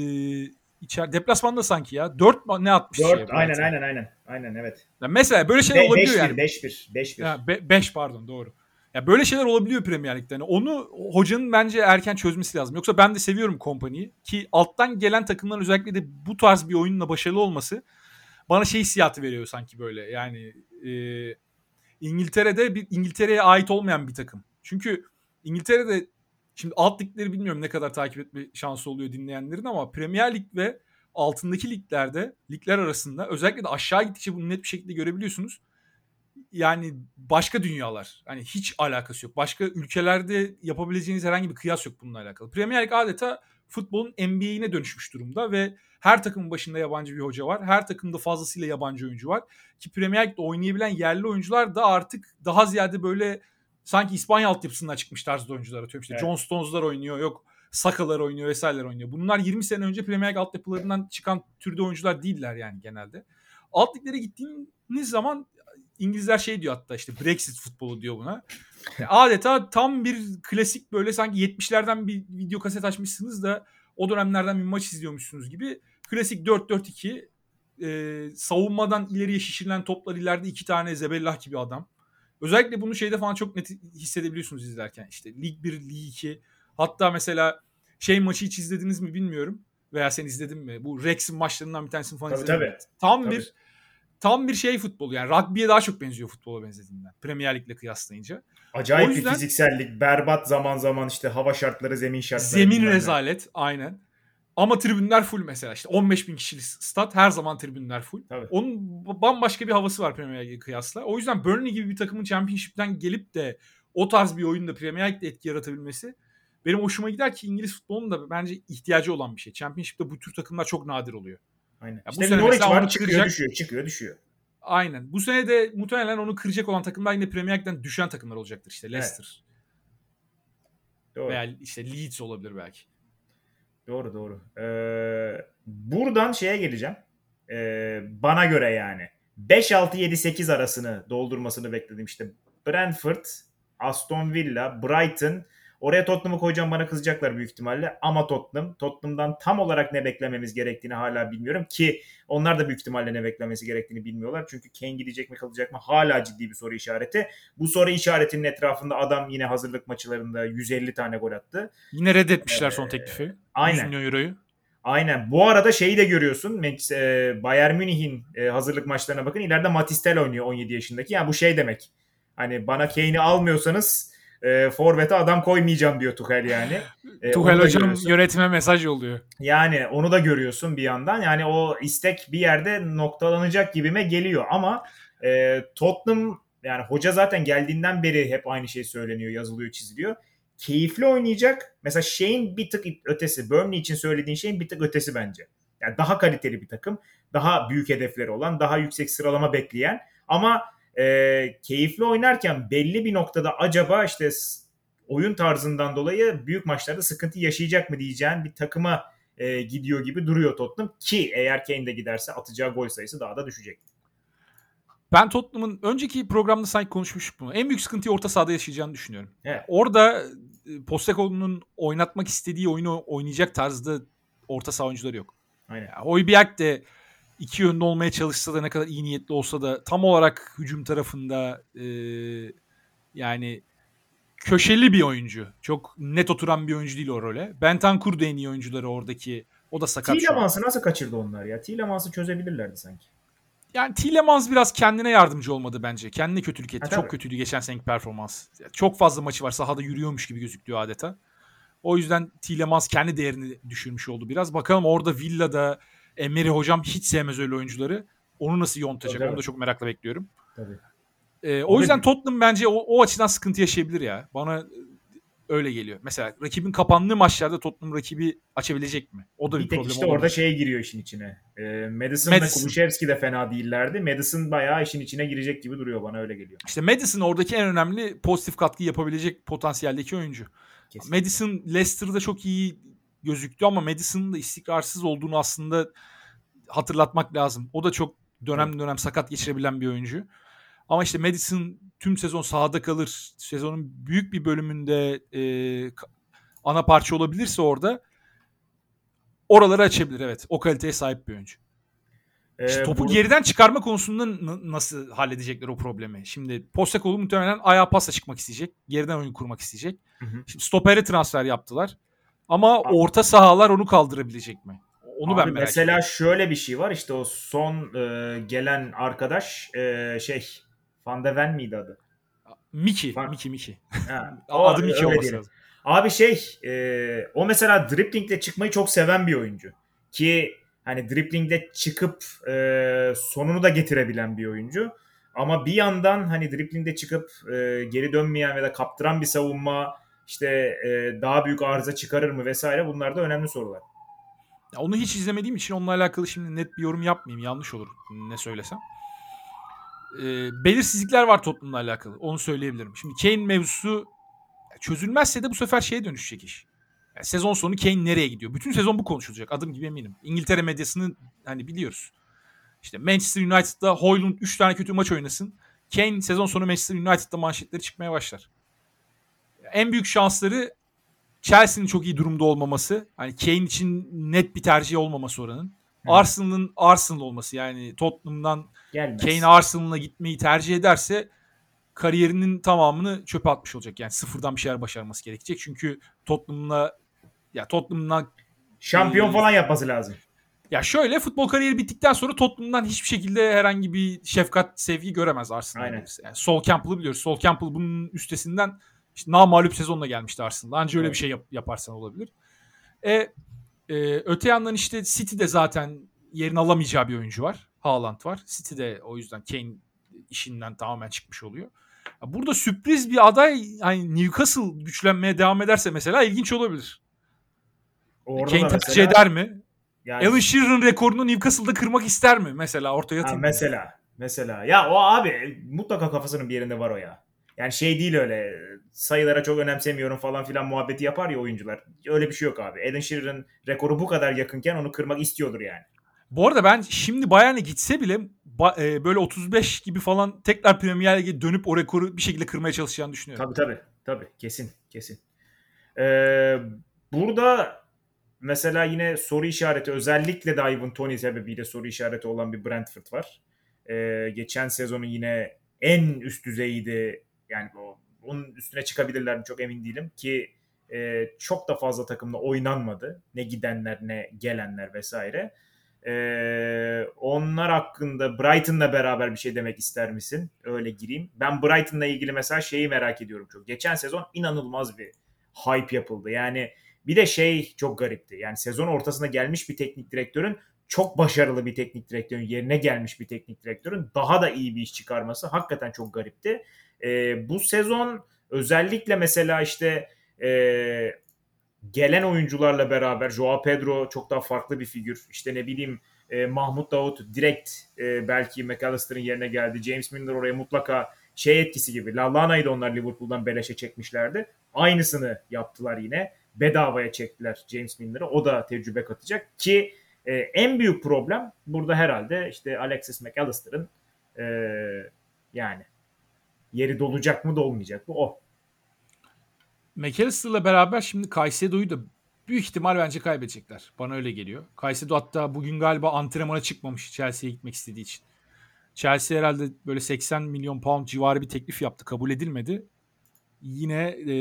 S2: içer deplasmanda sanki ya. 4 ne atmış
S1: 4 şey, aynen aynen aynen. Aynen evet.
S2: Ya mesela böyle şeyler Be- olabiliyor 5-1, yani.
S1: 5-1
S2: 5-1. 5 pardon doğru. Ya böyle şeyler olabiliyor Premier Lig'de. Yani onu hocanın bence erken çözmesi lazım. Yoksa ben de seviyorum kompaniyi ki alttan gelen takımların özellikle de bu tarz bir oyunla başarılı olması bana şey hissiyatı veriyor sanki böyle. Yani e, İngiltere'de bir İngiltere'ye ait olmayan bir takım. Çünkü İngiltere'de şimdi alt ligleri bilmiyorum ne kadar takip etme şansı oluyor dinleyenlerin ama Premier Lig ve altındaki liglerde, ligler arasında özellikle de aşağı gittikçe bunu net bir şekilde görebiliyorsunuz. Yani başka dünyalar. Hani hiç alakası yok. Başka ülkelerde yapabileceğiniz herhangi bir kıyas yok bununla alakalı. Premier Lig adeta futbolun NBA'ine dönüşmüş durumda ve her takımın başında yabancı bir hoca var. Her takımda fazlasıyla yabancı oyuncu var. Ki Premier Lig'de oynayabilen yerli oyuncular da artık daha ziyade böyle sanki İspanya altyapısından çıkmış tarzda oyuncular atıyorum. İşte evet. John Stones'lar oynuyor. Yok Sakalar oynuyor vesaireler oynuyor. Bunlar 20 sene önce Premier League altyapılarından çıkan türde oyuncular değiller yani genelde. Alt liglere gittiğiniz zaman İngilizler şey diyor hatta işte Brexit futbolu diyor buna. Adeta tam bir klasik böyle sanki 70'lerden bir video kaset açmışsınız da o dönemlerden bir maç izliyormuşsunuz gibi. Klasik 4-4-2 e, savunmadan ileriye şişirilen toplar ileride iki tane zebellah gibi adam. Özellikle bunu şeyde falan çok net hissedebiliyorsunuz izlerken. İşte Lig 1, Lig 2 Hatta mesela şey maçı hiç izlediniz mi bilmiyorum. Veya sen izledin mi? Bu Rex'in maçlarından bir tanesini falan
S1: tabii,
S2: izledin
S1: tabii.
S2: Tam
S1: tabii.
S2: bir tam bir şey futbolu yani rugby'ye daha çok benziyor futbola benzediğinden. Premier Lig'le kıyaslayınca.
S1: Acayip yüzden, bir fiziksellik, berbat zaman zaman işte hava şartları, zemin şartları.
S2: Zemin rezalet aynen. Ama tribünler full mesela işte 15 bin kişilik stat her zaman tribünler full. Tabii. Onun bambaşka bir havası var Premier Lig'e kıyasla. O yüzden Burnley gibi bir takımın Championship'ten gelip de o tarz bir oyunda Premier Lig'de etki yaratabilmesi benim hoşuma gider ki İngiliz futbolunun da bence ihtiyacı olan bir şey. Championship'te bu tür takımlar çok nadir oluyor.
S1: Aynen. Ya işte bu sene Norwich var çıkıyor kıracak... düşüyor çıkıyor düşüyor.
S2: Aynen. Bu sene de muhtemelen onu kıracak olan takımlar yine Premier Lig'den düşen takımlar olacaktır. İşte Leicester. Evet. Doğru. Veya işte Leeds olabilir belki.
S1: Doğru doğru. Ee, buradan şeye geleceğim. Ee, bana göre yani. 5-6-7-8 arasını doldurmasını bekledim işte. Brentford, Aston Villa, Brighton. Oraya Tottenham'ı koyacağım bana kızacaklar büyük ihtimalle. Ama Tottenham. Tottenham'dan tam olarak ne beklememiz gerektiğini hala bilmiyorum. Ki onlar da büyük ihtimalle ne beklemesi gerektiğini bilmiyorlar. Çünkü Kane gidecek mi kalacak mı hala ciddi bir soru işareti. Bu soru işaretinin etrafında adam yine hazırlık maçlarında 150 tane gol attı.
S2: Yine reddetmişler son teklifi.
S1: Aynen.
S2: 100 milyon euroyu.
S1: Aynen. Bu arada şeyi de görüyorsun. Bayern Münih'in hazırlık maçlarına bakın. İleride Matistel oynuyor 17 yaşındaki. Yani bu şey demek. Hani bana Kane'i almıyorsanız e, forvete adam koymayacağım diyor Tuchel yani.
S2: E, Tuchel hocam yönetime mesaj yolluyor.
S1: Yani onu da görüyorsun bir yandan. Yani o istek bir yerde noktalanacak gibime geliyor ama e, Tottenham yani hoca zaten geldiğinden beri hep aynı şey söyleniyor, yazılıyor, çiziliyor. Keyifli oynayacak. Mesela şeyin bir tık ötesi. Burnley için söylediğin şeyin bir tık ötesi bence. Yani daha kaliteli bir takım. Daha büyük hedefleri olan, daha yüksek sıralama bekleyen ama e, keyifli oynarken belli bir noktada acaba işte oyun tarzından dolayı büyük maçlarda sıkıntı yaşayacak mı diyeceğin bir takıma e, gidiyor gibi duruyor Tottenham ki eğer Kane de giderse atacağı gol sayısı daha da düşecek.
S2: Ben Tottenham'ın önceki programda sanki konuşmuştuk bunu. En büyük sıkıntıyı orta sahada yaşayacağını düşünüyorum.
S1: Evet.
S2: Orada e, Postecoglou'nun oynatmak istediği oyunu oynayacak tarzda orta saha oyuncuları yok.
S1: Aynen.
S2: Yani Højbjerg de iki yönlü olmaya çalışsa da ne kadar iyi niyetli olsa da tam olarak hücum tarafında e, yani köşeli bir oyuncu. Çok net oturan bir oyuncu değil o role. Bentancur da en iyi oyuncuları oradaki. O da sakat
S1: Tielemans'ı nasıl kaçırdı onlar ya? Tielemans'ı çözebilirlerdi sanki.
S2: Yani Tielemans biraz kendine yardımcı olmadı bence. Kendine kötülük etti.
S1: Ha,
S2: çok kötüydü geçen seneki performans. Çok fazla maçı var. Sahada yürüyormuş gibi gözüktü adeta. O yüzden Tielemans kendi değerini düşürmüş oldu biraz. Bakalım orada Villa'da Emery hocam hiç sevmez öyle oyuncuları. Onu nasıl yontacak? Tabii. Onu da çok merakla bekliyorum.
S1: Tabii.
S2: Ee, o yüzden Tottenham bence o, o açıdan sıkıntı yaşayabilir ya. Bana öyle geliyor. Mesela rakibin kapandığı maçlarda Tottenham rakibi açabilecek mi? O da bir, bir tek problem
S1: işte
S2: olabilir.
S1: orada şey giriyor işin içine. E, Madison, Madison ve Kulusevski de fena değillerdi. Madison bayağı işin içine girecek gibi duruyor bana öyle geliyor.
S2: İşte Madison oradaki en önemli pozitif katkı yapabilecek potansiyeldeki oyuncu. Kesinlikle. Madison Leicester'da çok iyi gözüktü ama Madison'ın da istikrarsız olduğunu aslında hatırlatmak lazım. O da çok dönem dönem sakat geçirebilen bir oyuncu. Ama işte Madison tüm sezon sahada kalır. Sezonun büyük bir bölümünde e, ana parça olabilirse orada oraları açabilir evet. O kaliteye sahip bir oyuncu. Ee, işte topu bu... geriden çıkarma konusunda nasıl halledecekler o problemi? Şimdi Postecoglou muhtemelen ayağa pasa çıkmak isteyecek. Geriden oyun kurmak isteyecek. Hı hı. Şimdi stopere transfer yaptılar. Ama orta sahalar onu kaldırabilecek mi? Onu
S1: Abi
S2: ben merak
S1: mesela
S2: ediyorum.
S1: şöyle bir şey var işte o son e, gelen arkadaş e, şey Van de Ven miydi adı?
S2: Miki, Van... Miki, Miki.
S1: Ha,
S2: o, adı Miki olması lazım.
S1: Abi şey e, o mesela driplingle çıkmayı çok seven bir oyuncu. Ki hani driplingde çıkıp e, sonunu da getirebilen bir oyuncu. Ama bir yandan hani driplingde çıkıp e, geri dönmeyen ya da kaptıran bir savunma işte e, daha büyük arıza çıkarır mı vesaire bunlar da önemli sorular.
S2: Ya onu hiç izlemediğim için onunla alakalı şimdi net bir yorum yapmayayım. Yanlış olur ne söylesem. Ee, belirsizlikler var Tottenham'la alakalı. Onu söyleyebilirim. Şimdi Kane mevzusu çözülmezse de bu sefer şeye dönüşecek iş. Yani sezon sonu Kane nereye gidiyor? Bütün sezon bu konuşulacak. Adım gibi eminim. İngiltere medyasını hani biliyoruz. İşte Manchester United'da Hoylund 3 tane kötü maç oynasın. Kane sezon sonu Manchester United'da manşetleri çıkmaya başlar. En büyük şansları Chelsea'nin çok iyi durumda olmaması. Hani Kane için net bir tercih olmaması oranın. Arsenal'ın Arsenal olması yani Tottenham'dan Gelmez. Kane Arsenal'a gitmeyi tercih ederse kariyerinin tamamını çöpe atmış olacak. Yani sıfırdan bir şeyler başarması gerekecek. Çünkü Tottenham'la ya Tottenham'la
S1: şampiyon e, falan yapması lazım.
S2: Ya şöyle futbol kariyeri bittikten sonra Tottenham'dan hiçbir şekilde herhangi bir şefkat, sevgi göremez Arsenal.
S1: Aynen.
S2: Yani Sol Campbell'ı biliyoruz. Sol Campbell bunun üstesinden işte namalup sezonla gelmişti Arsenal'da. Anca öyle bir şey yap, yaparsan olabilir. E, e, öte yandan işte City'de zaten yerini alamayacağı bir oyuncu var. Haaland var. City'de o yüzden Kane işinden tamamen çıkmış oluyor. Burada sürpriz bir aday hani Newcastle güçlenmeye devam ederse mesela ilginç olabilir. Orada Kane tercih eder mi? Yani... Alan Shearer'ın rekorunu Newcastle'da kırmak ister mi mesela ortaya
S1: atayım. mesela mesela ya o abi mutlaka kafasının bir yerinde var o ya. Yani şey değil öyle sayılara çok önemsemiyorum falan filan muhabbeti yapar ya oyuncular. Öyle bir şey yok abi. Alan Shearer'ın rekoru bu kadar yakınken onu kırmak istiyordur yani.
S2: Bu arada ben şimdi Bayern'e gitse bile e, böyle 35 gibi falan tekrar Premier Lig'e dönüp o rekoru bir şekilde kırmaya çalışacağını düşünüyorum.
S1: Tabii tabii. Tabii. Kesin. Kesin. Ee, burada mesela yine soru işareti özellikle de Ivan Toney sebebiyle soru işareti olan bir Brentford var. Ee, geçen sezonu yine en üst düzeydi. Yani o, onun üstüne çıkabilirler mi çok emin değilim ki e, çok da fazla takımla oynanmadı. Ne gidenler ne gelenler vesaire. Ee, onlar hakkında Brighton'la beraber bir şey demek ister misin? Öyle gireyim. Ben Brighton'la ilgili mesela şeyi merak ediyorum çok. Geçen sezon inanılmaz bir hype yapıldı. Yani bir de şey çok garipti. Yani sezon ortasında gelmiş bir teknik direktörün çok başarılı bir teknik direktörün yerine gelmiş bir teknik direktörün daha da iyi bir iş çıkarması hakikaten çok garipti. Ee, bu sezon özellikle mesela işte e, gelen oyuncularla beraber Joao Pedro çok daha farklı bir figür. İşte ne bileyim e, Mahmut Davut direkt e, belki McAllister'ın yerine geldi. James Milner oraya mutlaka şey etkisi gibi. Lallana'yı da onlar Liverpool'dan beleşe çekmişlerdi. Aynısını yaptılar yine. Bedavaya çektiler James Milner'ı. O da tecrübe katacak ki e, en büyük problem burada herhalde işte Alexis McAllister'ın e, yani yeri dolacak mı dolmayacak mı o.
S2: McAllister'la beraber şimdi Caicedo'yu da büyük ihtimal bence kaybedecekler. Bana öyle geliyor. Caicedo hatta bugün galiba antrenmana çıkmamış Chelsea'ye gitmek istediği için. Chelsea herhalde böyle 80 milyon pound civarı bir teklif yaptı. Kabul edilmedi. Yine e,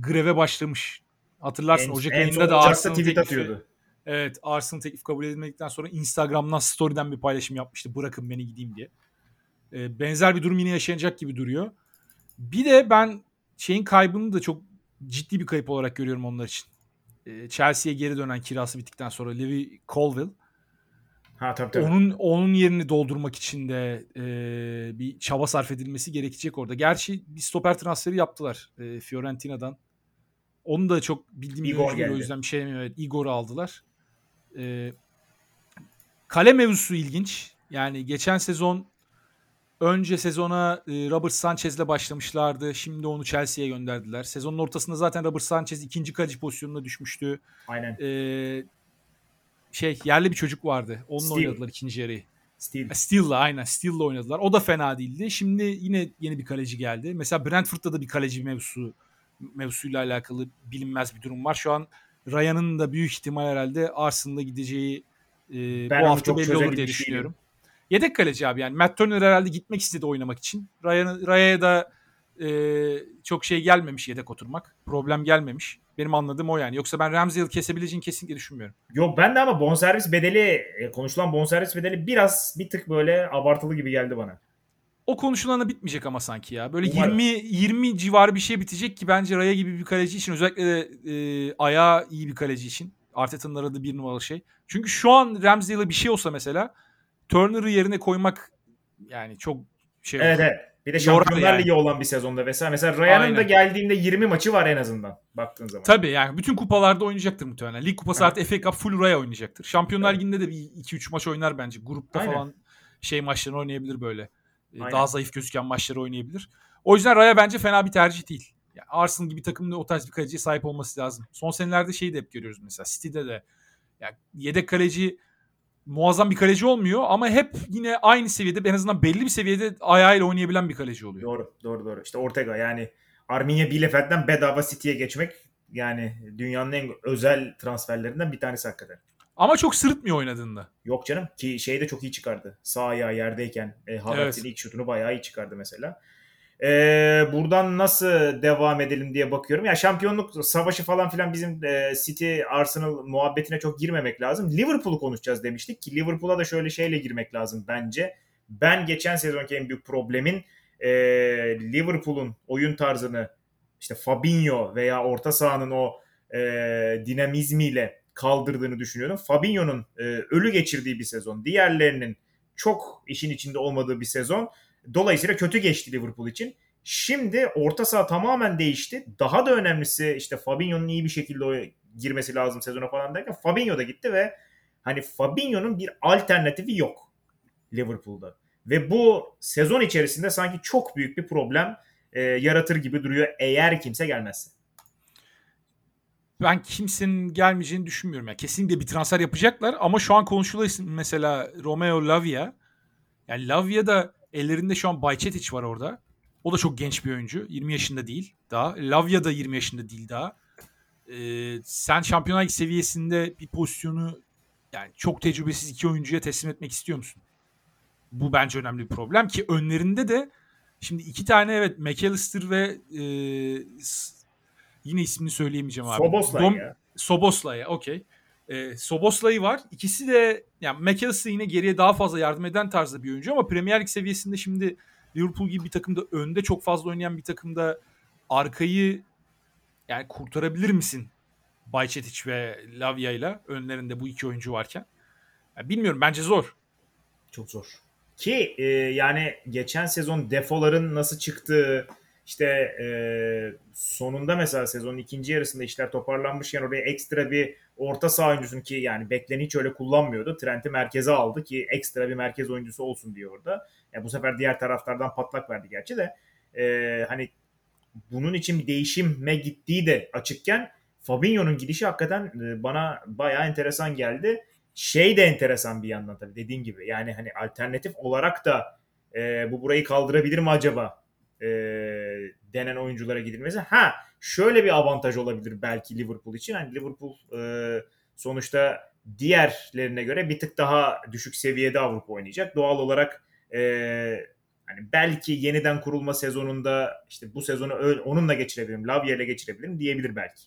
S2: greve başlamış. Hatırlarsın
S1: En-
S2: Ocak
S1: en
S2: ayında da Arsenal
S1: tweet
S2: teklifi,
S1: atıyordu.
S2: Evet Arsenal teklif kabul edilmedikten sonra Instagram'dan story'den bir paylaşım yapmıştı. Bırakın beni gideyim diye. E, benzer bir durum yine yaşanacak gibi duruyor. Bir de ben şeyin kaybını da çok ciddi bir kayıp olarak görüyorum onlar için. E, Chelsea'ye geri dönen kirası bittikten sonra Levi Colville.
S1: Ha tabii tabii.
S2: Onun onun yerini doldurmak için de e, bir çaba sarf edilmesi gerekecek orada. Gerçi bir stoper transferi yaptılar e, Fiorentina'dan. Onu da çok bildiğim bir
S1: Igor
S2: değil, o
S1: geldi.
S2: yüzden bir şey demiyorum. Evet, Igor'u aldılar. E, kale mevzusu ilginç. Yani geçen sezon önce sezona e, Robert Sanchez'le başlamışlardı. Şimdi onu Chelsea'ye gönderdiler. Sezonun ortasında zaten Robert Sanchez ikinci kaleci pozisyonuna düşmüştü.
S1: Aynen.
S2: E, şey yerli bir çocuk vardı. Onunla
S1: Steve.
S2: oynadılar ikinci yarıyı.
S1: Steel.
S2: Steele'la aynen Steele'la oynadılar. O da fena değildi. Şimdi yine yeni bir kaleci geldi. Mesela Brentford'da da bir kaleci mevzusu mevzusuyla alakalı bilinmez bir durum var. Şu an Ryan'ın da büyük ihtimal herhalde Arsenal'a gideceği e,
S1: Ben
S2: bu hafta belli olur diye düşünüyorum. Yedek kaleci abi yani. Matt Turner herhalde gitmek istedi oynamak için. Ryan, Raya'ya da e, çok şey gelmemiş yedek oturmak. Problem gelmemiş. Benim anladığım o yani. Yoksa ben Ramsdale'ı kesebileceğini kesinlikle düşünmüyorum.
S1: Yok ben de ama bonservis bedeli e, konuşulan bonservis bedeli biraz bir tık böyle abartılı gibi geldi bana.
S2: O konuşulanı bitmeyecek ama sanki ya. Böyle
S1: Umarım.
S2: 20 20 civarı bir şey bitecek ki bence Raya gibi bir kaleci için özellikle de e, ayağı iyi bir kaleci için. Arteta'nın aradığı bir numaralı şey. Çünkü şu an Ramsdale'e bir şey olsa mesela Turner'ı yerine koymak yani çok şey olur.
S1: Evet evet. Bir de Şampiyonlar
S2: yani.
S1: Ligi olan bir sezonda vesaire. Mesela Ryan'ın da geldiğinde 20 maçı var en azından baktığın zaman.
S2: Tabii yani bütün kupalarda oynayacaktır muhtemelen. Lig kupası
S1: Evet.
S2: artı FA Cup full Raya oynayacaktır. Şampiyonlar
S1: Evet.
S2: Ligi'nde de bir 2-3 maç oynar bence. Grupta
S1: Aynen.
S2: falan şey maçlarını oynayabilir böyle. Ee,
S1: Aynen.
S2: Daha zayıf gözüken maçları oynayabilir. O yüzden Raya bence fena bir tercih değil. Yani Arsenal gibi takımın o tarz bir kaleciye sahip olması lazım. Son senelerde şeyi de hep görüyoruz mesela. City'de de yani yedek kaleci muazzam bir kaleci olmuyor ama hep yine aynı seviyede en azından belli bir seviyede ayağıyla oynayabilen bir kaleci oluyor.
S1: Doğru doğru doğru. İşte Ortega yani Arminia Bielefeld'den bedava City'ye geçmek yani dünyanın en özel transferlerinden bir tanesi hakikaten.
S2: Ama çok sırıtmıyor oynadığında.
S1: Yok canım ki şeyi de çok iyi çıkardı. Sağ ayağı yerdeyken e, Havertz'in
S2: Evet.
S1: ilk şutunu bayağı iyi çıkardı mesela. E, buradan nasıl devam edelim diye bakıyorum. Ya şampiyonluk savaşı falan filan bizim e, City Arsenal muhabbetine çok girmemek lazım. Liverpool'u konuşacağız demiştik ki Liverpool'a da şöyle şeyle girmek lazım bence. Ben geçen sezonki en büyük problemin e, Liverpool'un oyun tarzını işte Fabinho veya orta sahanın o e, dinamizmiyle kaldırdığını düşünüyorum. Fabinho'nun e, ölü geçirdiği bir sezon. Diğerlerinin çok işin içinde olmadığı bir sezon. Dolayısıyla kötü geçti Liverpool için. Şimdi orta saha tamamen değişti. Daha da önemlisi işte Fabinho'nun iyi bir şekilde girmesi lazım sezona falan derken Fabinho da gitti ve hani Fabinho'nun bir alternatifi yok Liverpool'da. Ve bu sezon içerisinde sanki çok büyük bir problem e, yaratır gibi duruyor eğer kimse gelmezse.
S2: ben kimsenin gelmeyeceğini düşünmüyorum. Yani kesinlikle bir transfer yapacaklar ama şu an konuşulan mesela Romeo Lavia Yani Lavia'da ellerinde şu an Bayçetic var orada. O da çok genç bir oyuncu. 20 yaşında değil daha. Lavia da 20 yaşında değil daha. Ee, sen Şampiyonlar Ligi seviyesinde bir pozisyonu yani çok tecrübesiz iki oyuncuya teslim etmek istiyor musun? Bu bence önemli bir problem ki önlerinde de şimdi iki tane evet McAllister ve e, yine ismini söyleyemeyeceğim abi.
S1: Soboslay
S2: Dom-
S1: ya.
S2: Soboslay okey. E, Soboslay var. İkisi de yani McAllister yine geriye daha fazla yardım eden tarzda bir oyuncu ama Premier Lig seviyesinde şimdi Liverpool gibi bir takımda önde çok fazla oynayan bir takımda arkayı yani kurtarabilir misin? Bayçetic ve Lavia ile önlerinde bu iki oyuncu varken. Yani bilmiyorum bence zor.
S1: Çok zor. Ki e, yani geçen sezon defoların nasıl çıktığı işte e, sonunda mesela sezonun ikinci yarısında işler toparlanmışken oraya ekstra bir orta saha oyuncusun ki yani bekleni hiç öyle kullanmıyordu. Trent'i merkeze aldı ki ekstra bir merkez oyuncusu olsun diye orada. Yani bu sefer diğer taraftardan patlak verdi gerçi de. E, hani bunun için bir değişime gittiği de açıkken Fabinho'nun gidişi hakikaten e, bana bayağı enteresan geldi. Şey de enteresan bir yandan tabii dediğin gibi. Yani hani alternatif olarak da e, bu burayı kaldırabilir mi acaba e, denen oyunculara gidilmesi. Ha şöyle bir avantaj olabilir belki Liverpool için. Hani Liverpool e, sonuçta diğerlerine göre bir tık daha düşük seviyede Avrupa oynayacak. Doğal olarak e, hani belki yeniden kurulma sezonunda işte bu sezonu onunla geçirebilirim, Lavia ile geçirebilirim diyebilir belki.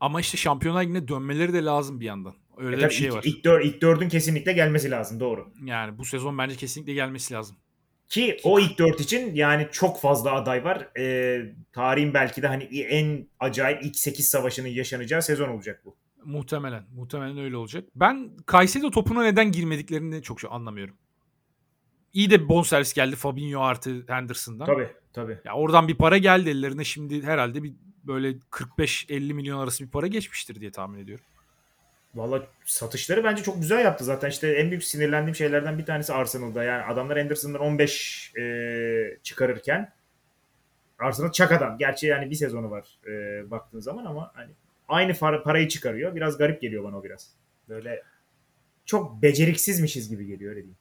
S2: Ama işte Şampiyonlar Ligi'ne dönmeleri de lazım bir yandan. Öyle
S1: E
S2: bir şey
S1: ilk,
S2: var.
S1: Ilk, dör, ilk dördün kesinlikle gelmesi lazım doğru.
S2: Yani bu sezon bence kesinlikle gelmesi lazım.
S1: Ki o ilk dört için yani çok fazla aday var. E, tarihin belki de hani en acayip ilk 8 savaşının yaşanacağı sezon olacak bu.
S2: Muhtemelen. Muhtemelen öyle olacak. Ben Kayseri topuna neden girmediklerini çok şu anlamıyorum. İyi de bonservis geldi Fabinho artı Henderson'dan.
S1: Tabii tabii.
S2: Ya oradan bir para geldi ellerine. Şimdi herhalde bir böyle 45-50 milyon arası bir para geçmiştir diye tahmin ediyorum.
S1: Valla satışları bence çok güzel yaptı. Zaten işte en büyük sinirlendiğim şeylerden bir tanesi Arsenal'da. Yani adamlar Anderson'dan 15 e, çıkarırken Arsenal çak adam. Gerçi yani bir sezonu var e, baktığın zaman ama hani aynı para, parayı çıkarıyor. Biraz garip geliyor bana o biraz. Böyle çok beceriksizmişiz gibi geliyor öyle diyeyim.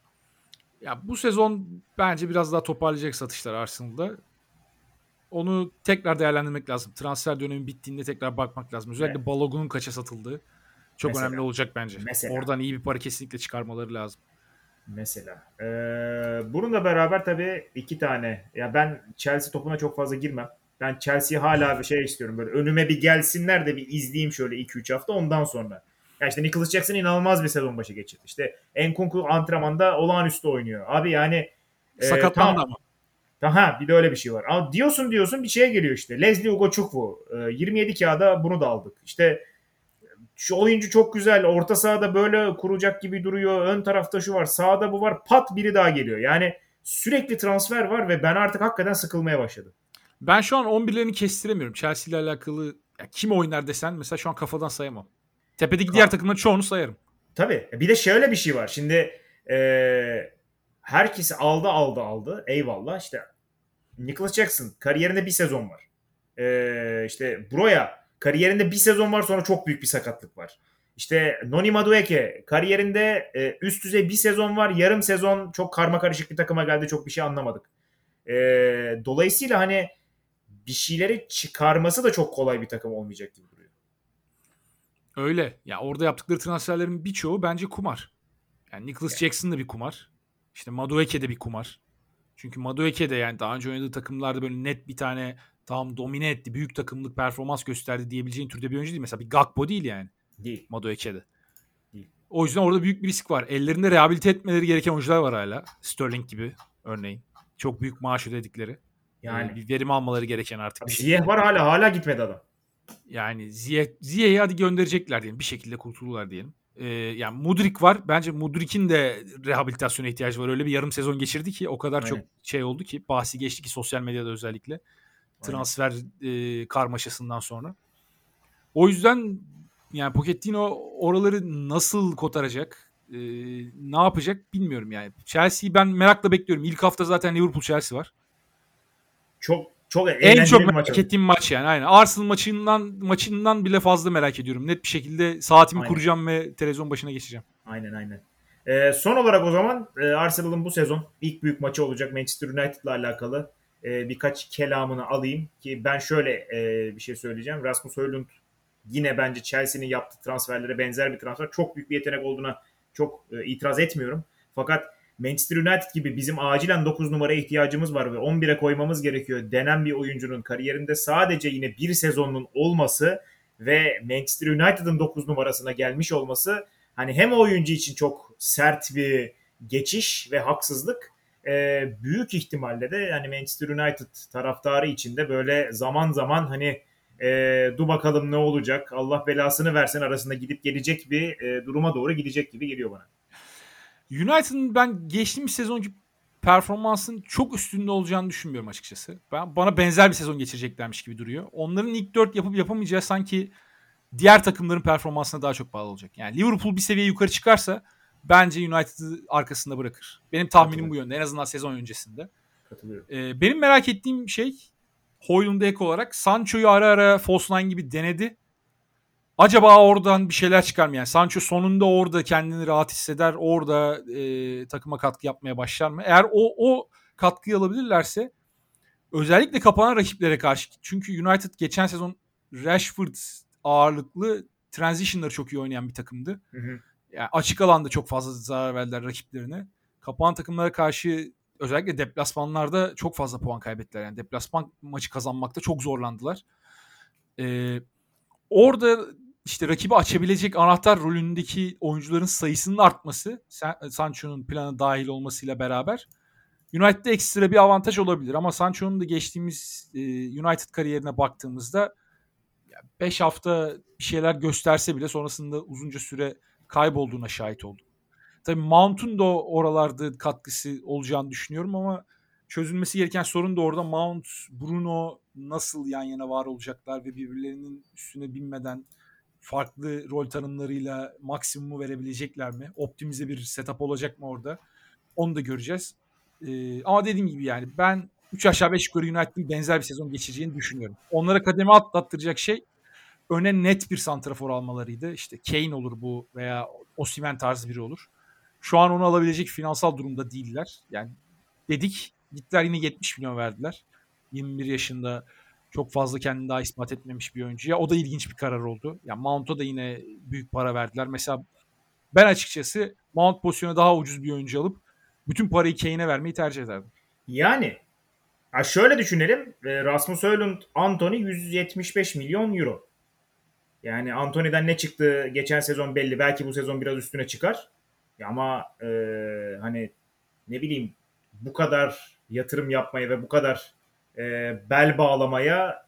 S2: Ya bu sezon bence biraz daha toparlayacak satışlar Arsenal'da. Onu tekrar değerlendirmek lazım. Transfer dönemi bittiğinde tekrar bakmak lazım. Özellikle
S1: Evet.
S2: Balogun'un kaça satıldığı çok
S1: Mesela.
S2: önemli olacak bence.
S1: Mesela.
S2: Oradan iyi bir para kesinlikle çıkarmaları lazım.
S1: Mesela. Ee, bununla beraber tabii iki tane. Ya ben Chelsea topuna çok fazla girmem. Ben Chelsea'yi hala bir şey istiyorum. Böyle önüme bir gelsinler de bir izleyeyim şöyle 2-3 hafta ondan sonra. Ya işte Nicholas Jackson inanılmaz bir sezon başı geçirdi. İşte Enkunku antrenmanda olağanüstü oynuyor. Abi yani e,
S2: Sakatlandı
S1: tamam.
S2: ama.
S1: Aha bir de öyle bir şey var. Ama diyorsun diyorsun bir şeye geliyor işte. Leslie Ugochukwu. E, 27 kağıda bunu da aldık. İşte şu oyuncu çok güzel. Orta sahada böyle kuracak gibi duruyor. Ön tarafta şu var. Sağda bu var. Pat biri daha geliyor. Yani sürekli transfer var ve ben artık hakikaten sıkılmaya başladım.
S2: Ben şu an 11'lerini kestiremiyorum. Chelsea ile alakalı ya kim oynar desen mesela şu an kafadan sayamam. Tepedeki diğer takımların çoğunu sayarım.
S1: Tabii. Bir de şöyle bir şey var. Şimdi e, herkesi aldı aldı aldı. Eyvallah. İşte Nicholas Jackson kariyerinde bir sezon var. E, işte Broya kariyerinde bir sezon var sonra çok büyük bir sakatlık var. İşte Noni Madueke kariyerinde e, üst düzey bir sezon var. Yarım sezon çok karma karışık bir takıma geldi. Çok bir şey anlamadık. E, dolayısıyla hani bir şeyleri çıkarması da çok kolay bir takım olmayacak gibi duruyor.
S2: Öyle. Ya orada yaptıkları transferlerin birçoğu bence kumar. Yani Nicholas Jackson da bir kumar. İşte Madueke de bir kumar. Çünkü Madueke de yani daha önce oynadığı takımlarda böyle net bir tane tam domine etti, büyük takımlık performans gösterdi diyebileceğin türde bir oyuncu değil. Mesela bir Gakpo değil yani
S1: Değil.
S2: Madueke'de.
S1: Değil.
S2: O yüzden orada büyük bir risk var. Ellerinde rehabilite etmeleri gereken oyuncular var hala. Sterling gibi örneğin. Çok büyük maaş ödedikleri.
S1: Yani
S2: Yani bir verim almaları gereken artık bir şey.
S1: Ziyeh var hala hala gitmedi adam.
S2: Yani Ziye, Ziye'yi hadi gönderecekler diyelim. Bir şekilde kurtulurlar diyelim. Ee, yani Mudrik var. Bence Mudrik'in de rehabilitasyona ihtiyacı var. Öyle bir yarım sezon geçirdi ki o kadar
S1: Aynen.
S2: çok şey oldu ki bahsi geçti ki sosyal medyada özellikle transfer e, karmaşasından sonra. O yüzden yani Pochettino oraları nasıl kotaracak, e, ne yapacak bilmiyorum yani. Chelsea'yi ben merakla bekliyorum. İlk hafta zaten Liverpool Chelsea var.
S1: Çok çok
S2: En çok merak
S1: maç
S2: ettiğim maç yani. Aynen. Arsenal maçından maçından bile fazla merak ediyorum. Net bir şekilde saatimi
S1: Aynen.
S2: kuracağım ve televizyon başına geçeceğim.
S1: Aynen aynen. E, son olarak o zaman e, Arsenal'ın bu sezon ilk büyük maçı olacak Manchester United'la alakalı e, birkaç kelamını alayım ki ben şöyle e, bir şey söyleyeceğim. Rasmus Højlund yine bence Chelsea'nin yaptığı transferlere benzer bir transfer. Çok büyük bir yetenek olduğuna çok e, itiraz etmiyorum. Fakat Manchester United gibi bizim acilen 9 numaraya ihtiyacımız var ve 11'e koymamız gerekiyor denen bir oyuncunun kariyerinde sadece yine bir sezonun olması ve Manchester United'ın 9 numarasına gelmiş olması hani hem oyuncu için çok sert bir geçiş ve haksızlık e, büyük ihtimalle de yani Manchester United taraftarı içinde böyle zaman zaman hani e, dur bakalım ne olacak Allah belasını versin arasında gidip gelecek bir e, duruma doğru gidecek gibi geliyor bana.
S2: United'ın ben geçtiğimiz sezonki performansın çok üstünde olacağını düşünmüyorum açıkçası. Ben bana benzer bir sezon geçireceklermiş gibi duruyor. Onların ilk 4 yapıp yapamayacağı sanki diğer takımların performansına daha çok bağlı olacak. Yani Liverpool bir seviye yukarı çıkarsa bence United'ı arkasında bırakır. Benim tahminim bu yönde en azından sezon öncesinde.
S1: Katılıyorum.
S2: Ee, benim merak ettiğim şey Hoylund'a ek olarak Sancho'yu ara ara false nine gibi denedi. Acaba oradan bir şeyler çıkar mı? Yani Sancho sonunda orada kendini rahat hisseder. Orada e, takıma katkı yapmaya başlar mı? Eğer o, o katkıyı alabilirlerse özellikle kapanan rakiplere karşı çünkü United geçen sezon Rashford ağırlıklı transition'ları çok iyi oynayan bir takımdı.
S1: Hı hı.
S2: Yani açık alanda çok fazla zarar verdiler rakiplerine. Kapanan takımlara karşı özellikle deplasmanlarda çok fazla puan kaybettiler. Yani deplasman maçı kazanmakta çok zorlandılar. Ee, orada işte rakibi açabilecek anahtar rolündeki oyuncuların sayısının artması Sancho'nun plana dahil olmasıyla beraber United'de ekstra bir avantaj olabilir ama Sancho'nun da geçtiğimiz e, United kariyerine baktığımızda 5 hafta bir şeyler gösterse bile sonrasında uzunca süre kaybolduğuna şahit oldum. Tabii Mount'un da oralarda katkısı olacağını düşünüyorum ama çözülmesi gereken sorun da orada Mount, Bruno nasıl yan yana var olacaklar ve birbirlerinin üstüne binmeden farklı rol tanımlarıyla maksimumu verebilecekler mi? Optimize bir setup olacak mı orada? Onu da göreceğiz. Ee, ama dediğim gibi yani ben 3 aşağı 5 yukarı United'ın benzer bir sezon geçireceğini düşünüyorum. Onlara kademe atlattıracak şey öne net bir santrafor almalarıydı. İşte Kane olur bu veya Osimhen tarzı biri olur. Şu an onu alabilecek finansal durumda değiller. Yani dedik gittiler yine 70 milyon verdiler. 21 yaşında çok fazla kendini daha ispat etmemiş bir oyuncuya. O da ilginç bir karar oldu. Yani Mount'a da yine büyük para verdiler. Mesela ben açıkçası Mount pozisyona daha ucuz bir oyuncu alıp bütün parayı Kane'e vermeyi tercih ederdim.
S1: Yani ha şöyle düşünelim. Rasmus Højlund, Anthony 175 milyon euro. Yani Anthony'den ne çıktı geçen sezon belli. Belki bu sezon biraz üstüne çıkar. Ama e, hani ne bileyim bu kadar yatırım yapmaya ve bu kadar e, bel bağlamaya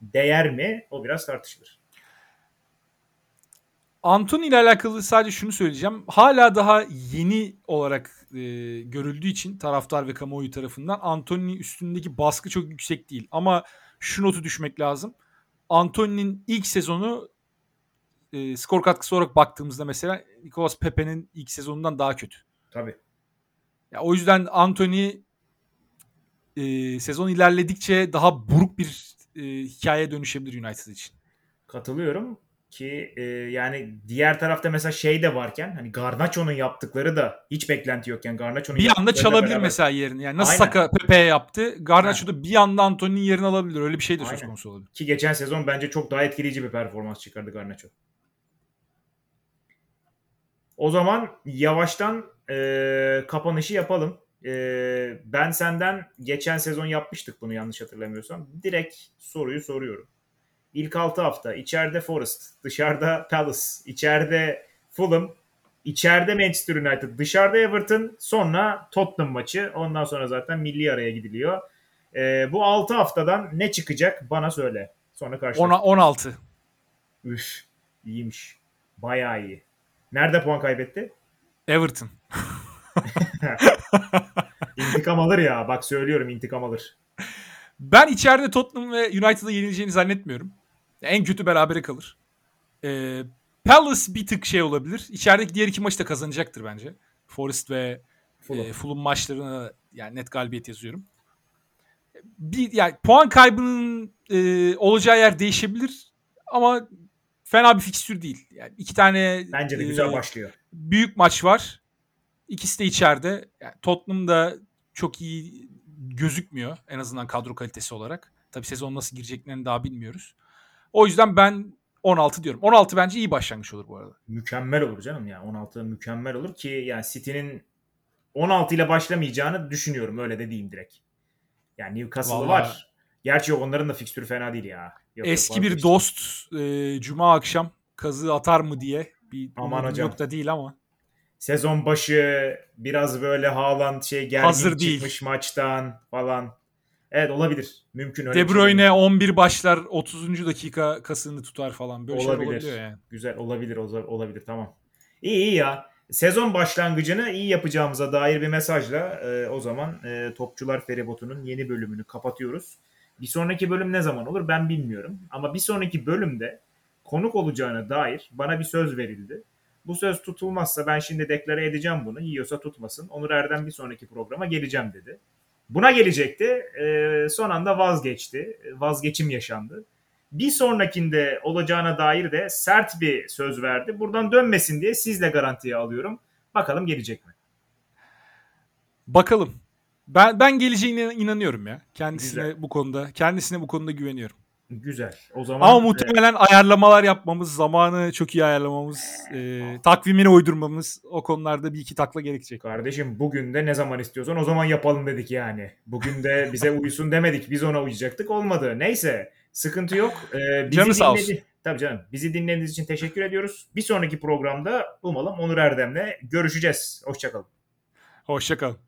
S1: değer mi? O biraz tartışılır.
S2: Anthony ile alakalı sadece şunu söyleyeceğim. Hala daha yeni olarak e, görüldüğü için taraftar ve kamuoyu tarafından Anthony üstündeki baskı çok yüksek değil. Ama şu notu düşmek lazım. Anthony'nin ilk sezonu e, skor katkısı olarak baktığımızda mesela Nicolas Pepe'nin ilk sezonundan daha kötü.
S1: Tabii.
S2: Ya, o yüzden Anthony e, sezon ilerledikçe daha buruk bir e, hikaye dönüşebilir United için.
S1: Katılıyorum ki e, yani diğer tarafta mesela şey de varken hani Garnacho'nun yaptıkları da hiç beklenti yokken Garnacho'nun
S2: bir anda çalabilir beraber... mesela yerini. Yani nasıl Aynen. Saka Pepe'ye yaptı. Garnacho da bir anda Anthony'nin yerini alabilir. Öyle bir şey de söz konusu olabilir.
S1: Ki geçen sezon bence çok daha etkileyici bir performans çıkardı Garnacho. O zaman yavaştan e, kapanışı yapalım. E, ben senden geçen sezon yapmıştık bunu yanlış hatırlamıyorsam. Direkt soruyu soruyorum. İlk 6 hafta içeride Forest, dışarıda Palace, içeride Fulham, içeride Manchester United, dışarıda Everton, sonra Tottenham maçı. Ondan sonra zaten milli araya gidiliyor. E, bu 6 haftadan ne çıkacak bana söyle. Sonra karşılaştık.
S2: 16.
S1: Üf, iyiymiş. Bayağı iyi. Nerede puan kaybetti?
S2: Everton.
S1: İntikam alır ya. Bak söylüyorum intikam alır.
S2: Ben içeride Tottenham ve United'a yenileceğini zannetmiyorum. En kötü berabere kalır. Ee, Palace bir tık şey olabilir. İçerideki diğer iki maçı da kazanacaktır bence. Forest ve Fulham, e, Fulham maçlarına yani net galibiyet yazıyorum. Bir yani puan kaybının e, olacağı yer değişebilir ama fena bir fikstür değil. Yani iki tane
S1: bence de güzel e, başlıyor.
S2: Büyük maç var. İkisi de içeride. Yani Tottenham da çok iyi gözükmüyor en azından kadro kalitesi olarak. Tabii sezon nasıl gireceklerini daha bilmiyoruz. O yüzden ben 16 diyorum. 16 bence iyi başlangıç olur bu arada.
S1: Mükemmel olur canım ya. 16 mükemmel olur ki yani City'nin 16 ile başlamayacağını düşünüyorum. Öyle de diyeyim direkt. Yani Newcastle
S2: Vallahi-
S1: var. Gerçi yok onların da fikstürü fena değil ya. Yok, yok,
S2: Eski bir
S1: vazgeçtim.
S2: dost e, cuma akşam kazığı atar mı diye bir
S1: Aman hocam.
S2: yok da değil ama.
S1: Sezon başı biraz böyle Haaland şey gergin
S2: Hazır değil.
S1: çıkmış maçtan falan. Evet olabilir. Mümkün öyle
S2: De
S1: şey
S2: Bruyne 11 başlar 30. dakika kasını tutar falan. Böyle
S1: Olabilir.
S2: olabiliyor yani.
S1: Güzel olabilir olabilir tamam. İyi iyi ya. Sezon başlangıcını iyi yapacağımıza dair bir mesajla e, o zaman e, Topçular Feribotu'nun yeni bölümünü kapatıyoruz. Bir sonraki bölüm ne zaman olur ben bilmiyorum. Ama bir sonraki bölümde konuk olacağına dair bana bir söz verildi. Bu söz tutulmazsa ben şimdi deklare edeceğim bunu. Yiyorsa tutmasın. Onur Erdem bir sonraki programa geleceğim dedi. Buna gelecekti. E, son anda vazgeçti. Vazgeçim yaşandı. Bir sonrakinde olacağına dair de sert bir söz verdi. Buradan dönmesin diye sizle garantiye alıyorum. Bakalım gelecek mi?
S2: Bakalım. Ben ben geleceğine inanıyorum ya. Kendisine
S1: Güzel.
S2: bu konuda, kendisine bu konuda güveniyorum.
S1: Güzel. O zaman
S2: Ama
S1: e,
S2: muhtemelen ayarlamalar yapmamız, zamanı çok iyi ayarlamamız, e, takvimini uydurmamız o konularda bir iki takla gerekecek.
S1: kardeşim bugün de ne zaman istiyorsan o zaman yapalım dedik yani. Bugün de bize uysun demedik. Biz ona uyacaktık. Olmadı. Neyse. Sıkıntı yok. Ee, bizi
S2: Canı sağ
S1: dinledi- Tabii canım. Bizi dinlediğiniz için teşekkür ediyoruz. Bir sonraki programda umalım Onur Erdem'le görüşeceğiz. Hoşçakalın.
S2: Hoşçakalın.